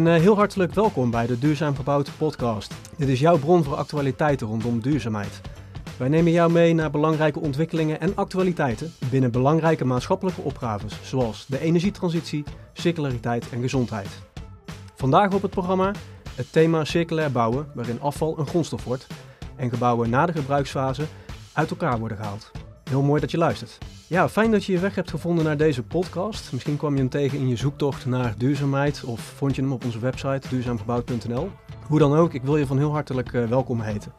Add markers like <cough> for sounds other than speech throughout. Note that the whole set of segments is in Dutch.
Een uh, heel hartelijk welkom bij de Duurzaam Gebouwd podcast. Dit is jouw bron voor actualiteiten rondom duurzaamheid. Wij nemen jou mee naar belangrijke ontwikkelingen en actualiteiten binnen belangrijke maatschappelijke opgaves, zoals de energietransitie, circulariteit en gezondheid. Vandaag op het programma het thema circulair bouwen, waarin afval een grondstof wordt en gebouwen na de gebruiksfase uit elkaar worden gehaald. Heel mooi dat je luistert. Ja, fijn dat je je weg hebt gevonden naar deze podcast. Misschien kwam je hem tegen in je zoektocht naar duurzaamheid of vond je hem op onze website duurzaamgebouwd.nl. Hoe dan ook, ik wil je van heel hartelijk uh, welkom heten.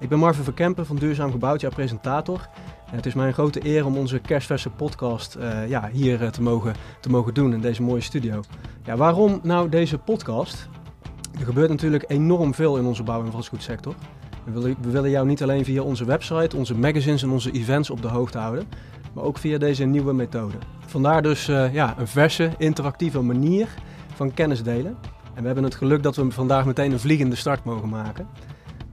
Ik ben Marvin Verkempen van Duurzaam Gebouwd, jouw presentator. En het is mij een grote eer om onze kerstverse podcast uh, ja, hier uh, te, mogen, te mogen doen in deze mooie studio. Ja, waarom nou deze podcast? Er gebeurt natuurlijk enorm veel in onze bouw- en vastgoedsector. We willen, jou niet alleen via onze website, onze magazines en onze events op de hoogte houden, maar ook via deze nieuwe methode. Vandaar dus uh, ja, een verse, interactieve manier van kennis delen. En we hebben het geluk dat we vandaag meteen een vliegende start mogen maken.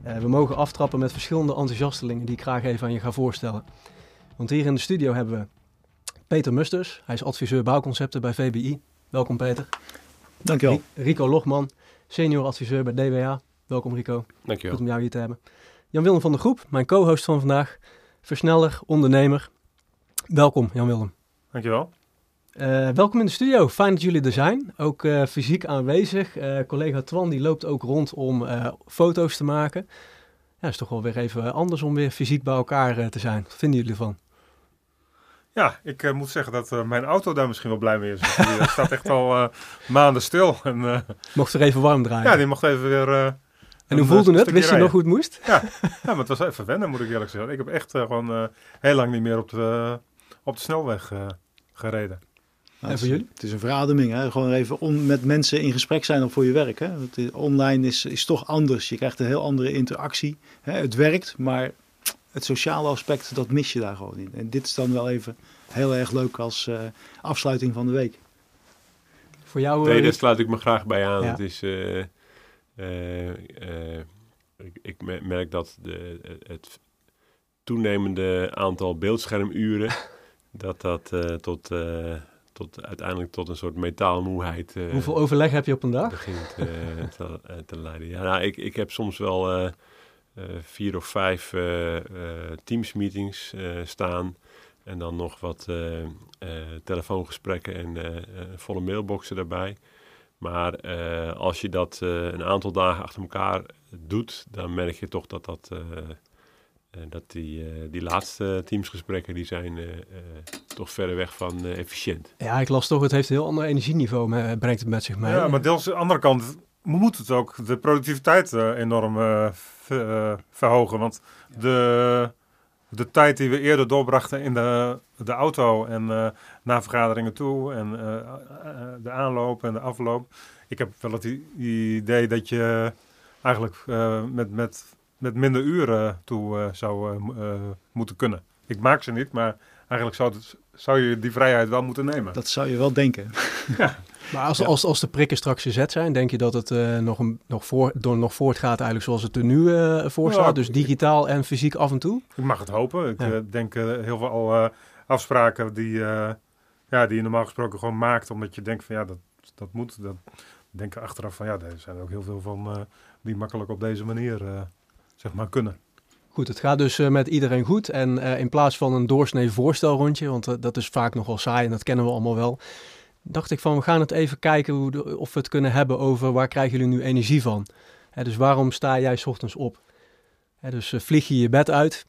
Uh, we mogen aftrappen met verschillende enthousiastelingen die ik graag even aan je ga voorstellen. Want hier in de studio hebben we Peter Musters. Hij is adviseur bouwconcepten bij VBI. Welkom Peter. Dankjewel. Rico Logman, senior adviseur bij DWA. Welkom Rico. Dankjewel. Goed om jou hier te hebben. Jan-Willem van der Groep, mijn co-host van vandaag. Versneller, ondernemer. Welkom Jan-Willem. Dankjewel. Uh, welkom in de studio. Fijn dat jullie er zijn. Ook uh, fysiek aanwezig. Uh, collega Twan die loopt ook rond om foto's te maken. Ja, is toch wel weer even anders om weer fysiek bij elkaar te zijn. Wat vinden jullie ervan? Ja, ik uh, moet zeggen dat uh, mijn auto daar misschien wel blij mee is. Die staat echt al maanden stil. En, mocht er even warm draaien? Ja, die mocht even weer... en hoe voelde het? Wist je rijden. nog hoe het moest? Ja. ja, maar het was even wennen moet ik eerlijk zeggen. Ik heb echt gewoon heel lang niet meer op de, op de snelweg gereden. Nou, en voor jullie? Het is een verademing. Hè? Gewoon even on, met mensen in gesprek zijn op voor je werk. Hè? Het, online is, is toch anders. Je krijgt een heel andere interactie. Hè? Het werkt, maar het sociale aspect, dat mis je daar gewoon in. En dit is dan wel even heel erg leuk als uh, afsluiting van de week. Voor jou? Nee, daar sluit ik me graag bij aan. Ja. Het is, uh, ik, ik, merk dat de, het toenemende aantal beeldschermuren, <laughs> dat dat tot, tot uiteindelijk tot een soort metaalmoeheid... Hoeveel overleg heb je op een dag? Begint <laughs> te, te, leiden. Ja, nou, ik, ik heb soms wel... Uh, vier of vijf uh, uh, teamsmeetings staan. En dan nog wat telefoongesprekken en volle mailboxen daarbij. Maar als je dat een aantal dagen achter elkaar doet, dan merk je toch dat, dat, dat die, die laatste teamsgesprekken die zijn toch verder weg van efficiënt. Ja, ik las toch, het heeft een heel ander energieniveau, brengt het met zich mee. Ja, maar deels aan de andere kant moet het ook de productiviteit uh, enorm uh, ver, uh, verhogen. Want de, de tijd die we eerder doorbrachten in de, de auto en naar vergaderingen toe en de aanloop en de afloop. Ik heb wel het idee dat je eigenlijk met, met, met minder uren toe zou moeten kunnen. Ik maak ze niet, maar eigenlijk zou, het, zou je die vrijheid wel moeten nemen. Dat zou je wel denken. Ja. <laughs> Maar als, ja. als, als de prikken straks gezet zijn, denk je dat het uh, nog, een, nog, voor, door, nog voortgaat eigenlijk zoals het er nu uh, voor staat? Ja, dus digitaal en fysiek af en toe? Ik mag het hopen. Ik ja. uh, denk heel veel afspraken die, ja, die je normaal gesproken gewoon maakt, omdat je denkt van ja, dat, dat moet. Dat denken achteraf van ja, er zijn ook heel veel van die makkelijk op deze manier zeg maar kunnen. Goed, het gaat dus uh, met iedereen goed. En uh, in plaats van een doorsnee voorstelrondje, want uh, dat is vaak nogal saai en dat kennen we allemaal wel, dacht ik van we gaan het even kijken hoe of we het kunnen hebben over waar krijgen jullie nu energie van. Hè, dus waarom sta jij ochtends op? Dus vlieg je je bed uit,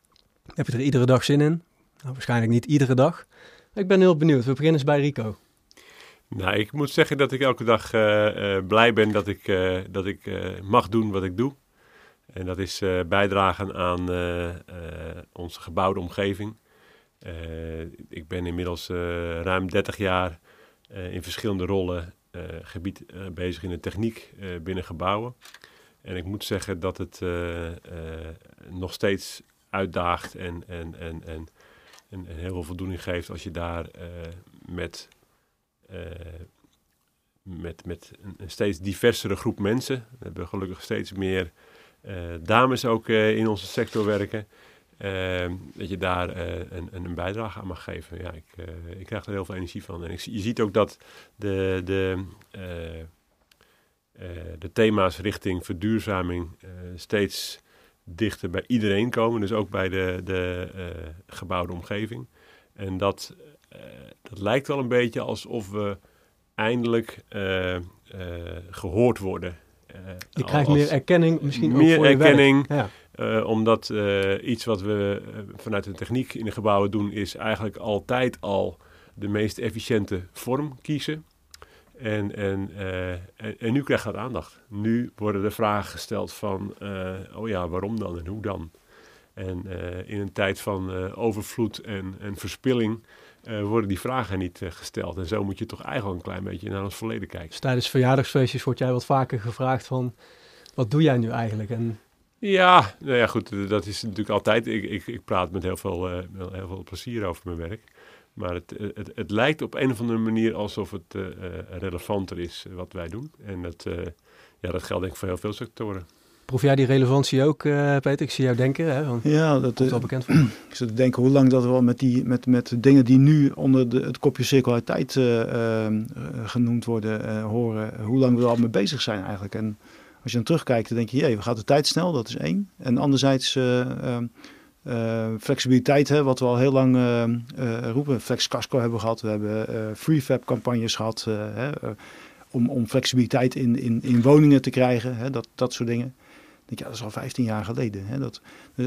heb je er iedere dag zin in? Nou, waarschijnlijk niet iedere dag. Ik ben heel benieuwd. We beginnen eens bij Rico. Nou, ik moet zeggen dat ik elke dag blij ben dat ik, dat ik mag doen wat ik doe. En dat is bijdragen aan onze gebouwde omgeving. ik ben inmiddels ruim 30 jaar in verschillende rollen gebied bezig in de techniek binnen gebouwen. En ik moet zeggen dat het nog steeds uitdaagt en, en, en, en, en, heel veel voldoening geeft als je daar met, met, met een steeds diversere groep mensen, we hebben gelukkig steeds meer dames ook in onze sector werken. Uh, dat je daar een, een, bijdrage aan mag geven. Ja, ik, ik krijg er heel veel energie van. En ik, je ziet ook dat de, de, de thema's richting verduurzaming steeds dichter bij iedereen komen. Dus ook bij de, de gebouwde omgeving. En dat, dat lijkt wel een beetje alsof we eindelijk gehoord worden. je krijgt meer erkenning misschien meer ook voor erkenning. Ja. Uh, omdat uh, iets wat we uh, vanuit de techniek in de gebouwen doen, is eigenlijk altijd al de meest efficiënte vorm kiezen. En, en, en, en, nu krijgt dat aandacht. Nu worden de vragen gesteld van, oh ja, waarom dan en hoe dan? En in een tijd van overvloed en, en verspilling worden die vragen niet gesteld. En zo moet je toch eigenlijk een klein beetje naar ons verleden kijken. Dus tijdens verjaardagsfeestjes word jij wat vaker gevraagd van, wat doe jij nu eigenlijk? En ja, nou ja, goed, dat is natuurlijk altijd. Ik, ik, ik praat met heel veel, uh, heel veel plezier over mijn werk. Maar het, het, het lijkt op een of andere manier alsof het uh, relevanter is wat wij doen. En dat, ja, dat geldt denk ik voor heel veel sectoren. Proef jij die relevantie ook, Peter? Ik zie jou denken. Hè? Want ja, dat is wel bekend voor. <clears throat> Ik zit te denken hoe lang dat we al met, die, met, met dingen die nu onder de, het kopje circulariteit genoemd worden, horen, hoe lang we er al mee bezig zijn eigenlijk. En als je dan terugkijkt, dan denk je, jee, we gaat de tijd snel, dat is één. En anderzijds uh, uh, flexibiliteit, hè, wat we al heel lang uh, roepen. Flex Casco hebben we gehab, we hebben freefab campagnes gehad. Hè, om, om flexibiliteit in, in, in woningen te krijgen, hè, dat, dat soort dingen. Ik denk, ja, dat is al 15 jaar geleden. Hè, dat,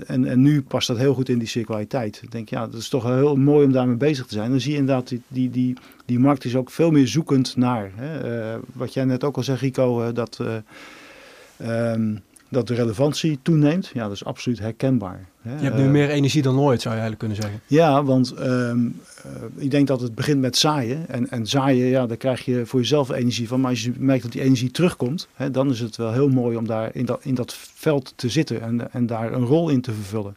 en, en nu past dat heel goed in die circulariteit. Ik denk, ja, dat is toch heel mooi om daarmee bezig te zijn. Dan zie je inderdaad, die, die, die, die markt is ook veel meer zoekend naar. Hè. wat jij net ook al zei, Rico, dat Um, dat de relevantie toeneemt, ja, dat is absoluut herkenbaar. Hè. Je hebt nu uh, meer energie dan ooit, zou je eigenlijk kunnen zeggen. Ja, want um, uh, ik denk dat het begint met zaaien. En, en zaaien, ja, daar krijg je voor jezelf energie van. Maar als je merkt dat die energie terugkomt, hè, dan is het wel heel mooi om daar in dat, in dat veld te zitten en, en daar een rol in te vervullen.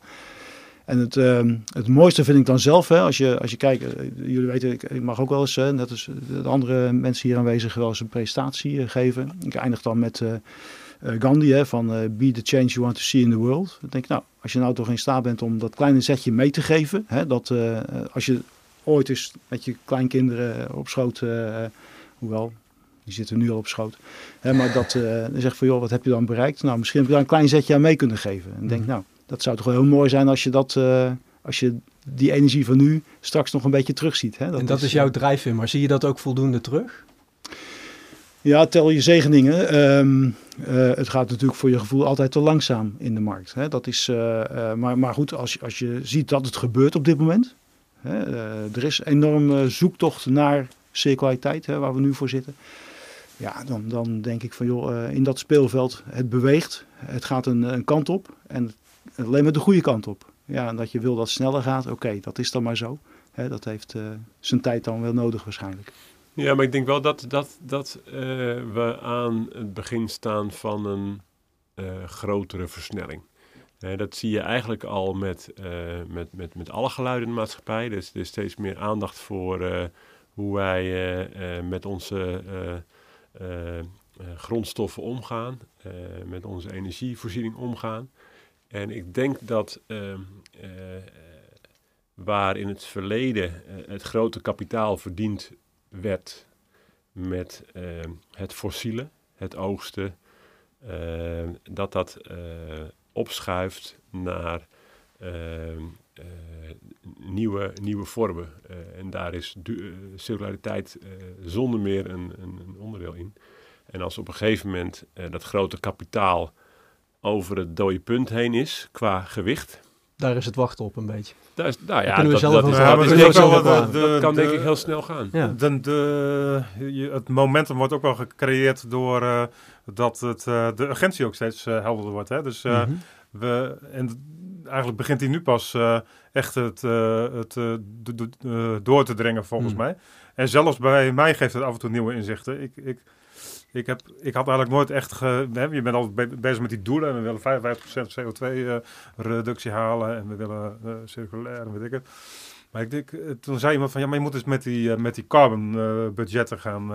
En het, uh, het mooiste vind ik dan zelf, hè, als, je, als je kijkt, uh, jullie weten, ik, ik, mag ook wel eens, net als de andere mensen hier aanwezig, wel eens een presentatie geven. Ik eindig dan met Gandhi, hè, van uh, be the change you want to see in the world. Dan denk ik, nou, als je nou toch in staat bent om dat kleine zetje mee te geven, hè, dat uh, als je ooit eens met je kleinkinderen op schoot, hoewel, die zitten nu al op schoot, hè, maar dat dan zegt van, joh, wat heb je dan bereikt? Nou, misschien heb je daar een klein zetje aan mee kunnen geven. En denk, mm. nou, dat zou toch wel heel mooi zijn als je dat, als je die energie van nu straks nog een beetje terugziet. Hè? Dat en dat is, is jouw drijfveer, maar zie je dat ook voldoende terug? Ja, tel je zegeningen. Um, uh, het gaat natuurlijk voor je gevoel altijd te langzaam in de markt. Hè? Dat is, uh, uh, maar, maar goed, als, als je ziet dat het gebeurt op dit moment. Hè? er is enorm zoektocht naar circulariteit, hè, waar we nu voor zitten. Ja, dan, dan denk ik van joh, in dat speelveld, het beweegt. Het gaat een, een kant op en alleen maar de goede kant op. Ja, en dat je wil dat het sneller gaat, oké, dat is dan maar zo. Hè, dat heeft zijn tijd dan wel nodig waarschijnlijk. Ja, maar ik denk wel dat, dat, dat uh, we aan het begin staan van een uh, grotere versnelling. Dat zie je eigenlijk al met, met, met, met alle geluiden in de maatschappij. Dus er is steeds meer aandacht voor hoe wij met onze grondstoffen omgaan, met onze energievoorziening omgaan. En ik denk dat ehm, waar in het verleden het grote kapitaal verdiend werd met uh, het fossiele, het oogsten, uh, dat dat uh, opschuift naar nieuwe, nieuwe vormen. en daar is circulariteit zonder meer een, een, een, onderdeel in. En als op een gegeven moment dat grote kapitaal over het dode punt heen is qua gewicht, daar is het wachten op een beetje. Daar is, nou ja, dat, dat, dat, is, dat, is wel, de, de, dat kan denk ik heel snel gaan. Ja. De, de, je, het momentum wordt ook wel gecreëerd door uh, dat het, uh, de urgentie ook steeds uh, helderder wordt. Hè? Dus mm -hmm. we, en eigenlijk begint hij nu pas echt het, het door te dringen volgens mm. mij. En zelfs bij mij geeft het af en toe nieuwe inzichten. Ik, ik, ik, heb, ik had eigenlijk nooit echt. Hè, je bent altijd bezig met die doelen. En we willen 55% CO2-reductie uh, halen. En we willen uh, circulair en weet ik het. Maar ik eh, toen zei iemand van ja, maar je moet eens met die, met die carbon budgetten gaan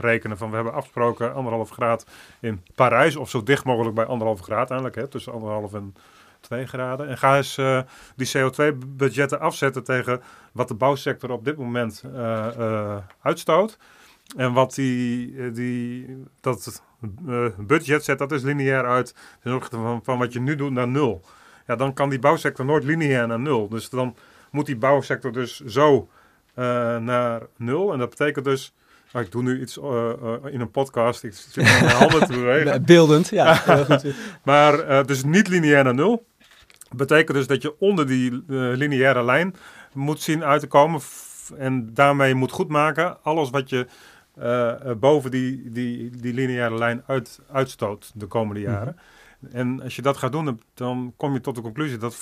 rekenen. Van we hebben afgesproken anderhalf graad in Parijs. Of zo dicht mogelijk bij anderhalf graad eigenlijk. Hè, tussen anderhalf en 2 graden. En ga eens die CO2-budgetten afzetten tegen wat de bouwsector op dit moment uitstoot. En wat die, eh, die, dat uh, budget zet, dat is lineair uit ten opzichte van, van wat je nu doet naar nul. Ja, dan kan die bouwsector nooit lineair naar nul. Dus dan moet die bouwsector dus zo uh, naar nul. En dat betekent dus Oh, ik doe nu iets uh, uh, in een podcast. Ik zit mijn handen te <laughs> bewegen. Beeldend, ja. <laughs> maar uh, dus niet lineair naar nul. Betekent dus dat je onder die lineaire lijn moet zien uit te komen. En daarmee moet goedmaken alles wat je boven die, die, die lineaire lijn uit, uitstoot de komende mhm. jaren. En als je dat gaat doen, dan kom je tot de conclusie dat 75%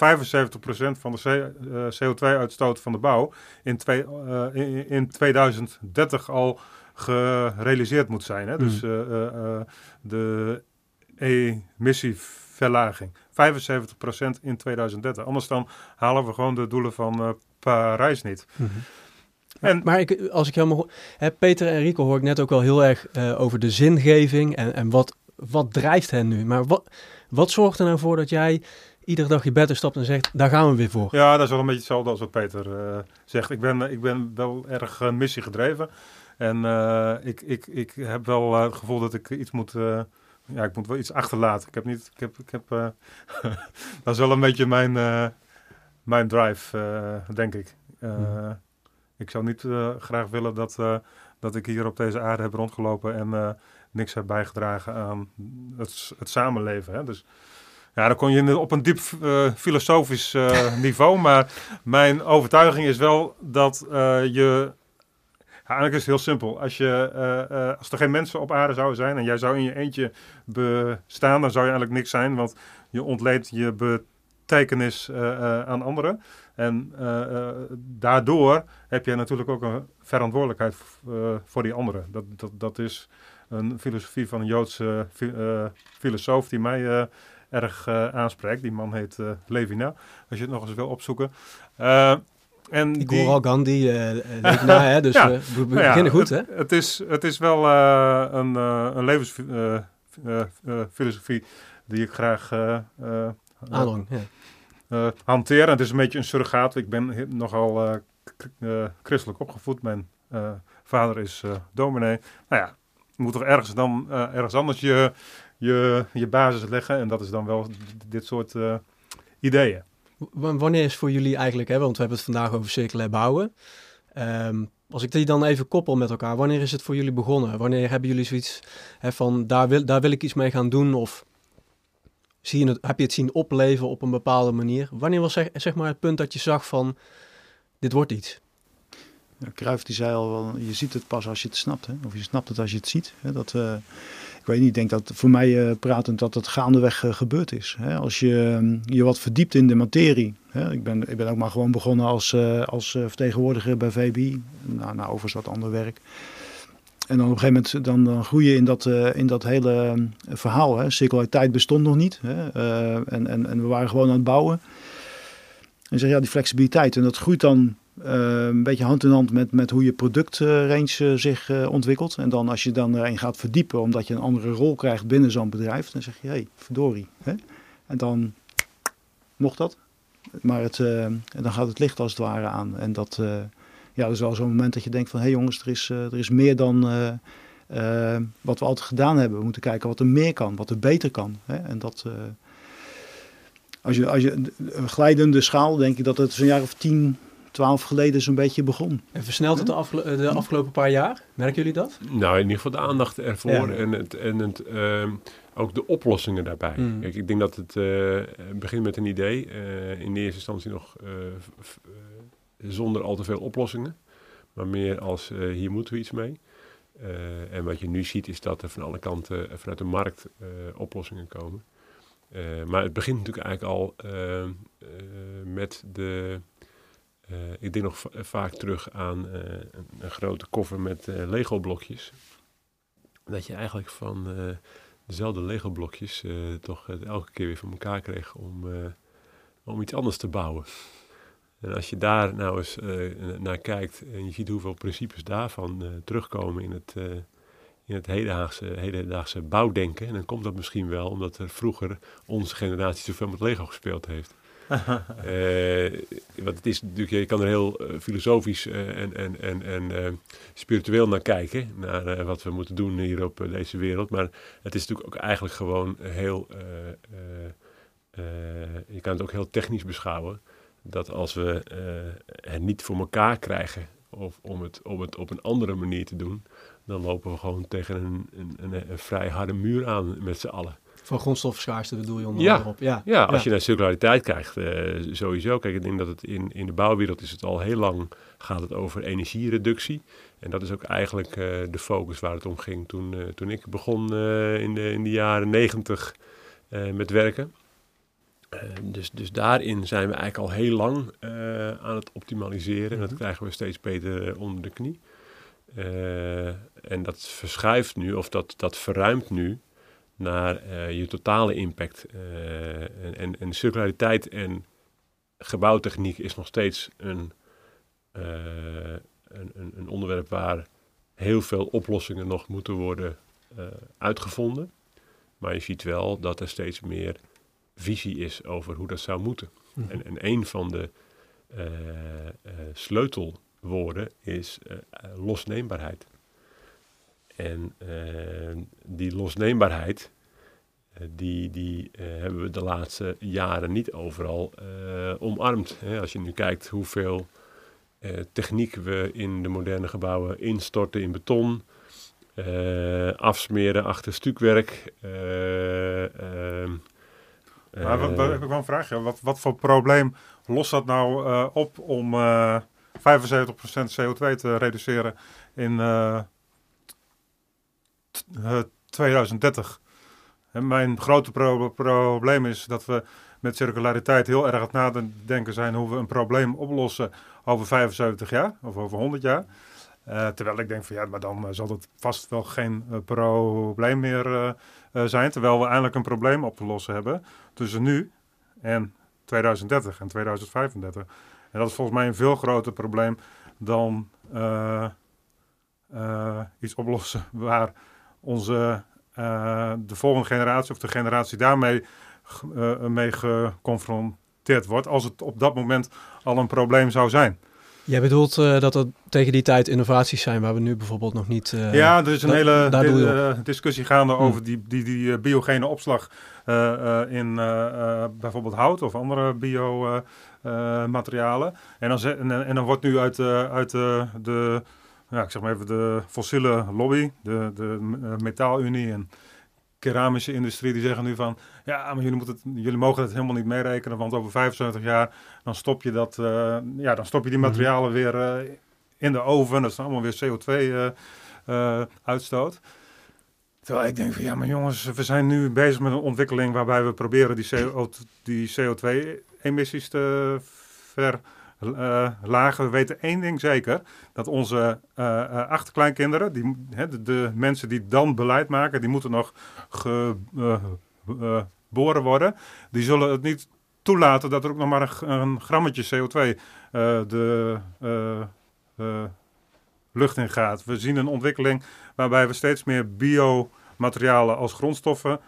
van de CO2-uitstoot van de bouw in, twee, in, in 2030 al gerealiseerd moet zijn. Hè? Dus uh, uh, de emissieverlaging. 75% in 2030. Anders dan halen we gewoon de doelen van Parijs niet. Mm En, maar ik, als ik helemaal. Hè, Peter en Rico hoor ik net ook wel heel erg uh, over de zingeving en, en wat, wat drijft hen nu. Maar wat, wat zorgt er nou voor dat jij iedere dag je bed stapt en zegt: daar gaan we weer voor? Ja, dat is wel een beetje hetzelfde als wat Peter uh, zegt. Ik ben, ik ben wel erg uh, missiegedreven. En uh, ik, ik, ik heb wel uh, het gevoel dat ik iets moet. Uh, ja, ik moet wel iets achterlaten. Ik heb niet. Ik heb. Ik heb <laughs> dat is wel een beetje mijn, mijn drive, denk ik. Hmm. Ik zou niet graag willen dat, dat ik hier op deze aarde heb rondgelopen en niks heb bijgedragen aan het, het samenleven. Hè? Dus ja, dan kon je op een diep filosofisch <laughs> niveau. Maar mijn overtuiging is wel dat je eigenlijk is het heel simpel. Als, je, als er geen mensen op aarde zouden zijn en jij zou in je eentje bestaan, dan zou je eigenlijk niks zijn, want je ontleedt je betekenis aan anderen. En daardoor heb je natuurlijk ook een verantwoordelijkheid voor die anderen. Dat, dat, dat is een filosofie van een Joodse filosoof die mij erg aanspreekt. Die man heet Levina, als je het nog eens wil opzoeken. En ik die... hoor al Gandhi, <laughs> uh, hè, dus ja, uh, we, we nou beginnen goed. Het, hè? Het, is, het is wel uh, een, een levensfilosofie die ik graag Aanhang, ja. Hanteer. Het is een beetje een surrogaat. Ik ben nogal christelijk opgevoed. Mijn vader is dominee. Nou ja, je moet toch ergens, dan, ergens anders je, je, je basis leggen. En dat is dan wel dit soort ideeën wanneer is voor jullie eigenlijk, hè, want we hebben het vandaag over circulair bouwen. Um, als ik die dan even koppel met elkaar, wanneer is het voor jullie begonnen? Wanneer hebben jullie zoiets hè, van daar wil, daar wil ik iets mee gaan doen? Of zie je het, heb je het zien opleven op een bepaalde manier? Wanneer was zeg, zeg maar het punt dat je zag van dit wordt iets? Ja, Cruijff die zei al, je ziet het pas als je het snapt. Hè? Of je snapt het als je het ziet. Hè? Dat, uh, weet niet, ik denk dat voor mij uh, pratend dat het gaandeweg uh, gebeurd is. Hè? Als je um, je wat verdiept in de materie. Hè? Ik, ben, ik ben ook maar gewoon begonnen als, als vertegenwoordiger bij VBI. Nou, nou, overigens wat ander werk. En dan op een gegeven moment dan, dan groei in dat, in dat hele verhaal. Hè? Circulariteit bestond nog niet. Hè? en, en, en we waren gewoon aan het bouwen. En zeg ja, die flexibiliteit. En dat groeit dan een beetje hand in hand met, met hoe je productrange zich ontwikkelt. En dan als je dan erin gaat verdiepen, omdat je een andere rol krijgt binnen zo'n bedrijf, dan zeg je, hé, hey, verdorie. Hè? En dan mocht dat. Maar het, dan gaat het licht als het ware aan. En dat, ja, dat is wel zo'n moment dat je denkt van, hé hey jongens, er is, er is meer dan wat we altijd gedaan hebben. We moeten kijken wat er meer kan, wat er beter kan. Hè? En dat... als je, als je een glijdende schaal, denk ik dat het een jaar of tien, twaalf geleden zo'n beetje begon. En versnelt het de, afgelo de, afgelopen paar jaar? Merken jullie dat? Nou, in ieder geval de aandacht ervoor en, het, en het, uh, ook de oplossingen daarbij. Kijk, ik denk dat het uh, begint met een idee. Uh, in de eerste instantie nog eh, zonder al te veel oplossingen. Maar meer als hier moeten we iets mee. en wat je nu ziet is dat er van alle kanten vanuit de markt oplossingen komen. maar het begint natuurlijk eigenlijk al met de ik denk nog vaak terug aan een, een, grote koffer met Lego-blokjes. Dat je eigenlijk van dezelfde Lego-blokjes toch elke keer weer van elkaar kreeg om, om iets anders te bouwen. En als je daar nou eens naar kijkt en je ziet hoeveel principes daarvan terugkomen in het, in het hedendaagse, hedendaagse bouwdenken. En dan komt dat misschien wel omdat er vroeger onze generatie zoveel met Lego gespeeld heeft. <laughs> Eh, want het is natuurlijk, je kan er heel eh, filosofisch eh, en, en, en, en eh, spiritueel naar kijken, naar eh, wat we moeten doen hier op eh, deze wereld. Maar het is natuurlijk ook eigenlijk gewoon heel, eh, eh, eh, je kan het ook heel technisch beschouwen, dat als we eh, het niet voor elkaar krijgen, of om het, om het op een andere manier te doen, dan lopen we gewoon tegen een, een, een, een vrij harde muur aan met z'n allen. Van grondstoffenschaarste bedoel je onder Ja. andere op. Ja, Ja, als je naar circulariteit kijkt, eh, sowieso. Kijk, ik denk dat het in, in de bouwwereld is het al heel lang gaat het over energiereductie. En dat is ook eigenlijk eh, de focus waar het om ging toen, toen ik begon in, de, in de jaren negentig met werken. Eh, dus, dus daarin zijn we eigenlijk al heel lang eh, aan het optimaliseren. En dat Mhm. krijgen we steeds beter eh, onder de knie. Eh, en dat verschuift nu, of dat, dat verruimt nu naar je totale impact. En, en, en circulariteit en gebouwtechniek is nog steeds een, een, een, onderwerp waar heel veel oplossingen nog moeten worden uitgevonden. Maar je ziet wel dat er steeds meer visie is over hoe dat zou moeten. Mhm. En, en een van de eh, eh, sleutelwoorden is eh, losneembaarheid. En die losneembaarheid, die, die hebben we de laatste jaren niet overal omarmd. Hè. Als je nu kijkt hoeveel techniek we in de moderne gebouwen instorten in beton, afsmeren achter stukwerk. Eh, Maar wat, eh, heb ik wel een vraagje. Wat, wat voor probleem lost dat nou eh, op om eh 75% CO2 te reduceren in eh, t- eh, 2030? En mijn grote pro- probleem is dat we met circulariteit heel erg aan het nadenken zijn hoe we een probleem oplossen over 75 jaar of over 100 jaar. Eh, terwijl ik denk van ja, maar dan eh, zal het vast wel geen eh, probleem meer eh, eh, zijn. Terwijl we eindelijk een probleem op te lossen hebben tussen nu en 2030 en 2035. En dat is volgens mij een veel groter probleem dan eh, eh, iets oplossen <laughs> waar onze, eh, de volgende generatie of de generatie daarmee eh, mee geconfronteerd wordt. Als het op dat moment al een probleem zou zijn. Jij bedoelt eh, dat er tegen die tijd innovaties zijn waar we nu bijvoorbeeld nog niet... eh, ja, er is een hele di- eh, discussie gaande Hmm. over die, die, die biogene opslag in bijvoorbeeld hout of andere biomaterialen. en, dan en, en dan wordt nu uit, uit de, ja, ik zeg maar even de fossiele lobby, de, de metaalunie en keramische industrie, die zeggen nu van, ja, maar jullie, moeten het, jullie mogen het helemaal niet meerekenen, want over 75 jaar dan stop je, dat, eh, ja, dan stop je die Mhm. materialen weer eh, in de oven. Dat is allemaal weer CO2-uitstoot. Terwijl ik denk van, ja, maar jongens, we zijn nu bezig met een ontwikkeling waarbij we proberen die, CO, die CO2-emissies te verlagen. we weten één ding zeker, dat onze eh, eh, achterkleinkinderen, die, de, mensen die dan beleid maken, die moeten nog geboren worden. Die zullen het niet toelaten dat er ook nog maar een, een grammetje CO2 eh, de lucht in gaat. We zien een ontwikkeling waarbij we steeds meer biomaterialen als grondstoffen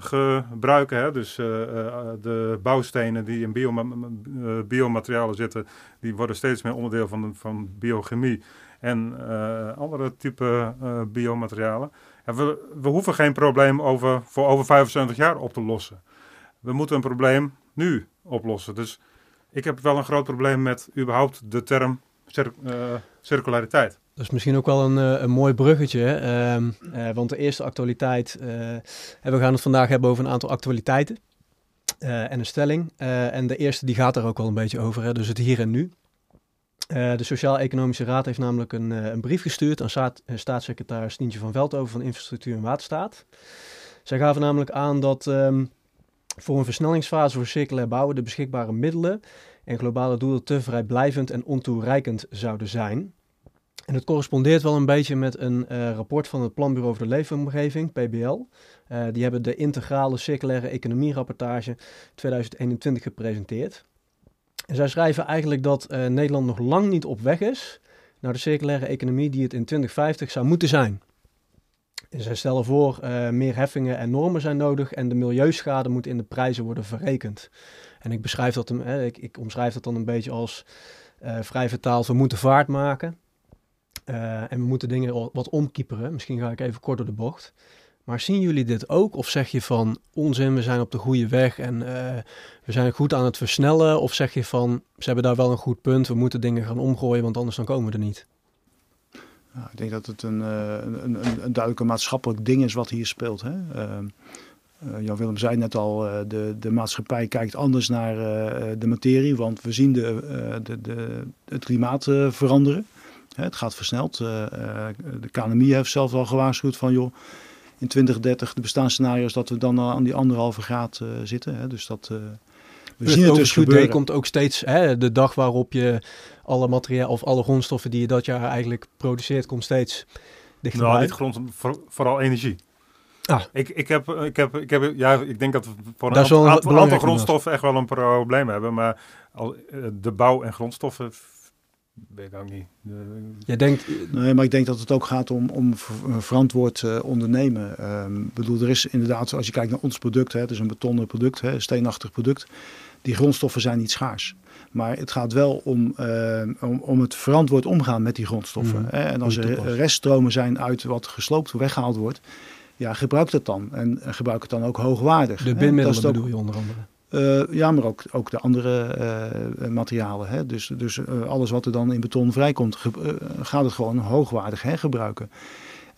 gebruiken. Hè? Dus eh, eh, de bouwstenen die in eh, biomaterialen zitten, die worden steeds meer onderdeel van, van biochemie en andere type biomaterialen. Ja, we, we hoeven geen probleem over, voor over 75 jaar op te lossen. We moeten een probleem nu oplossen. Dus ik heb wel een groot probleem met überhaupt de term cir- circulariteit. Dat is misschien ook wel een, eh, een mooi bruggetje. eh, want de eerste actualiteit. eh, we gaan het vandaag hebben over een aantal actualiteiten. en een stelling. En de eerste die gaat er ook wel een beetje over. Hè, dus het hier en nu. De Sociaal-Economische Raad heeft namelijk een, een brief gestuurd aan staat, staatssecretaris Tientje van Veldhoven van Infrastructuur en Waterstaat. Zij gaven namelijk aan dat ehm, voor een versnellingsfase voor circulair bouwen de beschikbare middelen en globale doelen te vrijblijvend en ontoereikend zouden zijn. En het correspondeert wel een beetje met een eh, rapport van het Planbureau voor de Leefomgeving, PBL. Eh, die hebben de integrale circulaire economie rapportage 2021 gepresenteerd. En zij schrijven eigenlijk dat eh, Nederland nog lang niet op weg is naar de circulaire economie die het in 2050 zou moeten zijn. Zij stellen voor, meer heffingen en normen zijn nodig en de milieuschade moet in de prijzen worden verrekend. En ik, beschrijf dat, hè, ik, ik omschrijf dat dan een beetje als vrij vertaald, we moeten vaart maken. Uh, en we moeten dingen wat omkieperen. Misschien ga ik even kort door de bocht. Maar zien jullie dit ook? Of zeg je van onzin, we zijn op de goede weg en uh, we zijn goed aan het versnellen? Of zeg je van ze hebben daar wel een goed punt, we moeten dingen gaan omgooien, want anders dan komen we er niet? Nou, ik denk dat het een, een, een, een duidelijke maatschappelijk ding is wat hier speelt. Hè? Uh, Jan Willem zei net al, de, de maatschappij kijkt anders naar de materie, want we zien de, de, de, het klimaat veranderen. Hè, het gaat versneld. de KNMI heeft zelf al gewaarschuwd van joh, in 2030 de bestaanscenario's dat we dan aan die anderhalve graad zitten. Hè, dus dat, we dus zien het dus gebeuren. komt ook steeds hè, de dag waarop je alle materiaal of alle grondstoffen die je dat jaar eigenlijk produceert, komt steeds dichterbij. Nou, niet grond, voor, vooral energie. Ah. Ik, ik, heb, ik, heb, ik, heb, ja, ik denk dat we voor een aantal, grondstoffen echt wel een probleem hebben. Maar al, eh, de bouw en grondstoffen weet ik ook niet. Je denkt... Nee, maar ik denk dat het ook gaat om, om verantwoord uh, ondernemen. Um, bedoel, er is inderdaad, als je kijkt naar ons product, hè, het is een betonnen product, hè, een steenachtig product. Die grondstoffen zijn niet schaars. Maar het gaat wel om, uh, om, om, het verantwoord omgaan met die grondstoffen. Mm. Hè? En als er reststromen zijn uit wat gesloopt, weggehaald wordt, ja, gebruik dat dan. En gebruik het dan ook hoogwaardig. De binmiddelen bedoel je onder andere? Uh, ja, maar ook, ook de andere uh, materialen. Hè? Dus, dus uh, alles wat er dan in beton vrijkomt, gaat het gewoon hoogwaardig hergebruiken.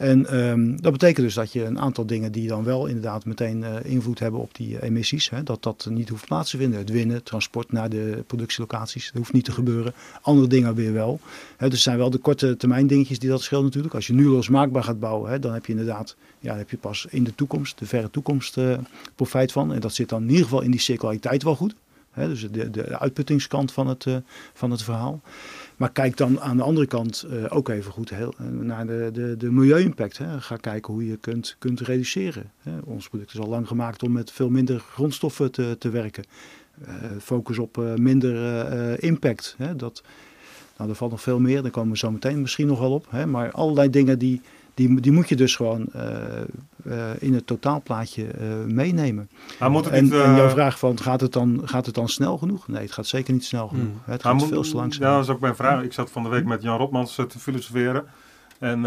En um, dat betekent dus dat je een aantal dingen die dan wel inderdaad meteen uh, invloed hebben op die uh, emissies, hè, dat dat niet hoeft plaats te vinden. Het winnen, transport naar de productielocaties, dat hoeft niet te gebeuren. Andere dingen weer wel. Hè, dus zijn wel de korte termijn dingetjes die dat scheelt natuurlijk. Als je nu losmaakbaar gaat bouwen, hè, dan heb je inderdaad, ja, heb je pas in de toekomst, de verre toekomst, uh, profijt van. En dat zit dan in ieder geval in die circulariteit wel goed. Dus de, de uitputtingskant van het, van het verhaal. Maar kijk dan aan de andere kant uh, ook even goed heel, uh, naar de, de, de milieu-impact. Ga kijken hoe je kunt, kunt reduceren. Hè. Ons product is al lang gemaakt om met veel minder grondstoffen te, te werken. Uh, focus op minder impact. Hè. Dat, nou, er valt nog veel meer, daar komen we zo meteen misschien nog wel op. Hè. Maar allerlei dingen die, die, die moet je dus gewoon uh, in het totaalplaatje uh, meenemen. Maar moet het en, niet, en jouw vraag van gaat het, dan, gaat het dan snel genoeg? Nee, het gaat zeker niet snel genoeg. Mm. Het gaat veel te langzaam. Ja, dat is ook mijn vraag. Ik zat van de week met Jan Rotmans te filosoferen. En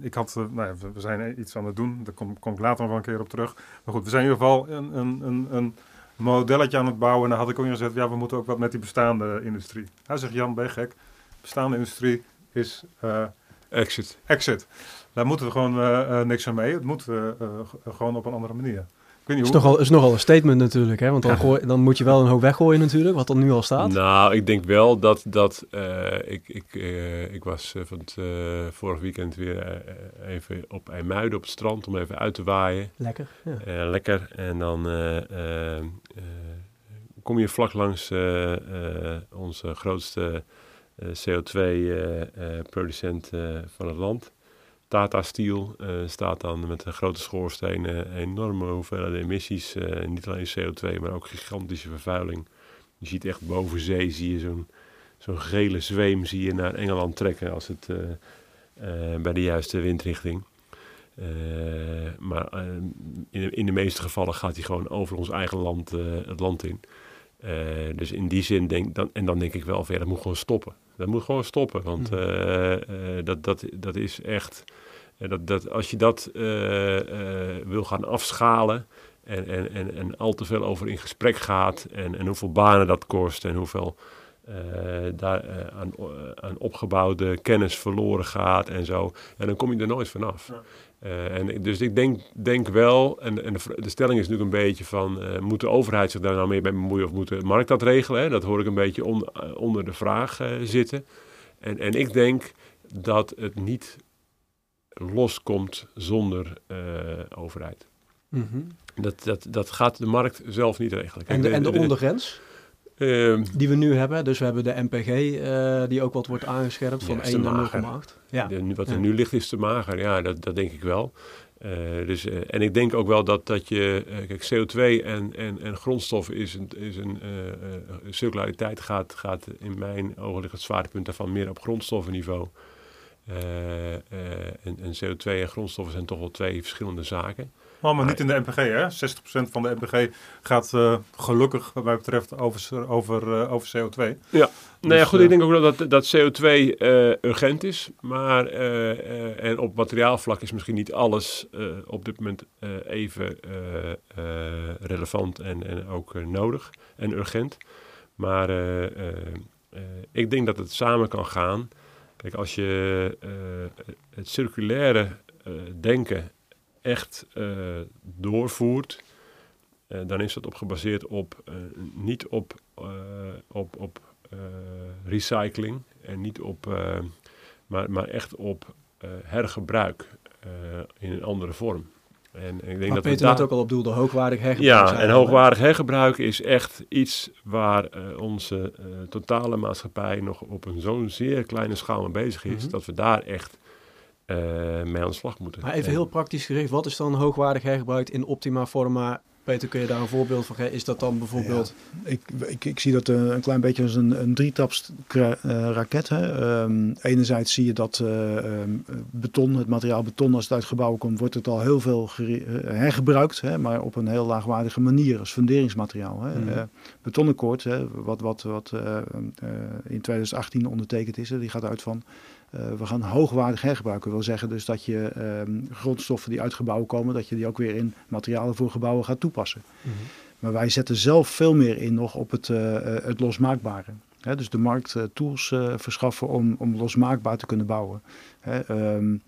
ik had, nou ja, we zijn iets aan het doen. Daar kom, kom ik later nog wel een keer op terug. Maar goed, we zijn in ieder geval een, een, een, een modelletje aan het bouwen. En dan had ik ook gezegd, ja, we moeten ook wat met die bestaande industrie. Hij zegt, Jan, ben je gek? Bestaande industrie is... exit. Exit. Daar moeten we gewoon uh, niks aan mee. Het moet uh, gewoon op een andere manier. Ik weet niet is, nogal, is nogal een statement natuurlijk, hè? want dan, gooi, dan moet je wel een hoop weggooien natuurlijk, wat er nu al staat. Nou, ik denk wel dat, dat ik, ik, ik was van het vorig weekend weer even op IJmuiden op het strand om even uit te waaien. Lekker. Ja. lekker. En dan kom je vlak langs onze grootste CO2-producent van het land. Tata Steel uh, staat dan met grote schoorsteen uh, enorme hoeveelheden emissies. Uh, niet alleen CO2, maar ook gigantische vervuiling. Je ziet echt boven zee, zie je zo'n zo'n gele zweem zie je naar Engeland trekken als het bij de juiste windrichting. maar in, de, in de meeste gevallen gaat hij gewoon over ons eigen land het land in. dus in die zin denk dan, en dan denk ik wel, ja, dat moet gewoon stoppen. Dat moet gewoon stoppen, want mm. dat, dat, dat is echt dat, dat als je dat uh, uh, wil gaan afschalen en, en, en, en al te veel over in gesprek gaat en, en hoeveel banen dat kost en hoeveel uh, daar aan, aan opgebouwde kennis verloren gaat en zo, en dan kom je er nooit vanaf. Ja. En dus ik denk, denk wel, en, en de, de, stelling is natuurlijk een beetje van, moet de overheid zich daar nou meer mee bemoeien of moet de markt dat regelen? Hè? Dat hoor ik een beetje on, onder de vraag zitten. En, en ik denk dat het niet loskomt zonder overheid. Mm -hmm. dat, dat, dat gaat de markt zelf niet regelen. en de, en de, ondergrens? Uh, die we nu hebben, dus we hebben de MPG, uh, die ook wat wordt aangescherpt van 1 naar 0,8. Ja. De, wat er ja. nu ligt is te mager, ja, dat, dat denk ik wel. Uh, dus, uh, en ik denk ook wel dat, dat je, kijk, CO2 en, en, en grondstoffen is een, is een circulariteit gaat, gaat in mijn ogen ligt het zwaartepunt daarvan meer op grondstoffenniveau. Eh, eh, en, en CO2 en grondstoffen zijn toch wel twee verschillende zaken. Maar niet in de MPG, hè? 60% van de MPG gaat uh, gelukkig, wat mij betreft, over, over, uh, over CO2. Ja, dus, nou ja, goed, ik denk ook dat, dat CO2 uh, urgent is. Maar en op materiaalvlak is misschien niet alles op dit moment even relevant en, en ook nodig en urgent. Maar ik denk dat het samen kan gaan. Kijk, als je het circulaire denken echt uh, doorvoert, uh, dan is dat op gebaseerd op uh, niet op, op, op recycling en niet op, maar, maar echt op hergebruik in een andere vorm. En ik denk dat Peter net ook al op doelde, hoogwaardig hergebruik. Ja, en hoogwaardig hergebruik is echt iets waar onze totale maatschappij nog op een zo'n zeer kleine schaal mee bezig is, mm -hmm. dat we daar echt mee aan de slag moeten. Maar even heel praktisch gericht, wat is dan hoogwaardig hergebruikt in optima forma? Peter, kun je daar een voorbeeld van geven? Is dat dan bijvoorbeeld... Ja, ik, ik, ik, zie dat uh, een klein beetje als een, een drietaps uh, raket. Hè. Um, enerzijds zie je dat uh, um, beton, het materiaal beton, als het uit gebouwen komt, wordt het al heel veel hergebruikt. Hè, maar op een heel laagwaardige manier als funderingsmateriaal. Hè. Mm. betonakkoord, hè, wat, wat, wat in 2018 ondertekend is, hè, die gaat uit van uh, we gaan hoogwaardig hergebruiken. Dat wil zeggen dus dat je um, grondstoffen die uit gebouwen komen, dat je die ook weer in materialen voor gebouwen gaat toepassen. Mm -hmm. Maar wij zetten zelf veel meer in nog op het, uh, het losmaakbare. Hè, dus de markt uh, tools verschaffen om, om losmaakbaar te kunnen bouwen. Hè, um,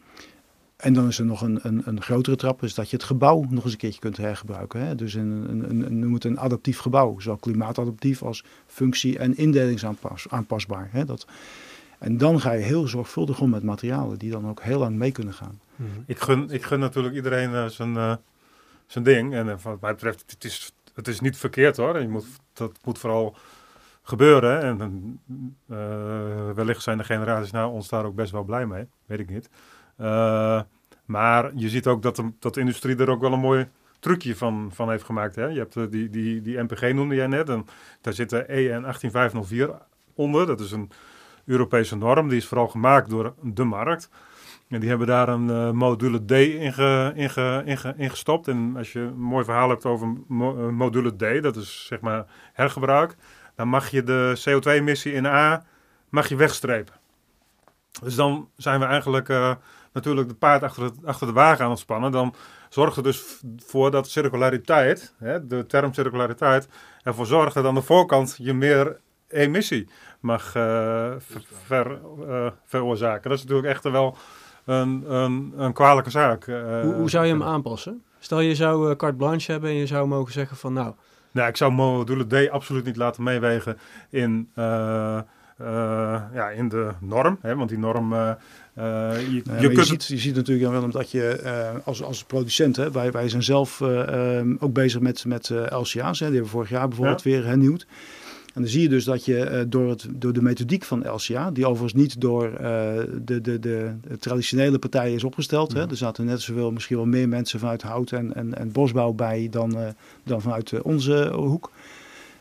en dan is er nog een, een, een, grotere trap, is dat je het gebouw nog eens een keertje kunt hergebruiken. Hè? Dus een, een, een, noem het een adaptief gebouw, zowel klimaatadaptief als functie- en indelingsaanpasbaar. Hè? Dat, en dan ga je heel zorgvuldig om met materialen die dan ook heel lang mee kunnen gaan. -hmm. ik, gun, ik gun natuurlijk iedereen uh, zijn, uh, zijn ding. En uh, wat mij betreft, het is, het is niet verkeerd hoor. Je moet, dat moet vooral gebeuren. En wellicht zijn de generaties na ons daar ook best wel blij mee. Weet ik niet. maar je ziet ook dat de, dat de industrie er ook wel een mooi trucje van, van heeft gemaakt. Hè? Je hebt die, die, die MPG noemde jij net. En daar zit de EN 18504 onder. Dat is een Europese norm. Die is vooral gemaakt door de markt. En die hebben daar een uh, module D in, in, in, ge, in, gestopt. En als je een mooi verhaal hebt over uh, module D, dat is zeg maar hergebruik, dan mag je de CO2-emissie in A mag je wegstrepen. Dus dan zijn we eigenlijk uh, natuurlijk de paard achter, achter de wagen aan het spannen. Dan zorgt er dus voor dat circulariteit, hè, de term circulariteit, ervoor zorgt dat aan de voorkant je meer emissie mag uh, ver, uh, veroorzaken. Dat is natuurlijk echt wel een, een, een kwalijke zaak. Uh, hoe, hoe, zou je hem aanpassen? Stel je zou carte blanche hebben en je zou mogen zeggen van nou... Nou, ik zou module D absoluut niet laten meewegen in, ja, in de norm. Hè, want die norm... Uh, je, je, kunt je, ziet, je ziet natuurlijk wel dat je uh, als, als producent, hè, wij, wij zijn zelf uh, um, ook bezig met, met LCA's. Hè, die hebben we vorig jaar bijvoorbeeld ja. weer hernieuwd. En dan zie je dus dat je uh, door, het, door de methodiek van LCA, die overigens niet door uh, de, de, de, traditionele partijen is opgesteld. Hè? Er zaten net zoveel, misschien wel meer mensen vanuit hout en, en, en bosbouw bij dan, uh, dan vanuit onze hoek.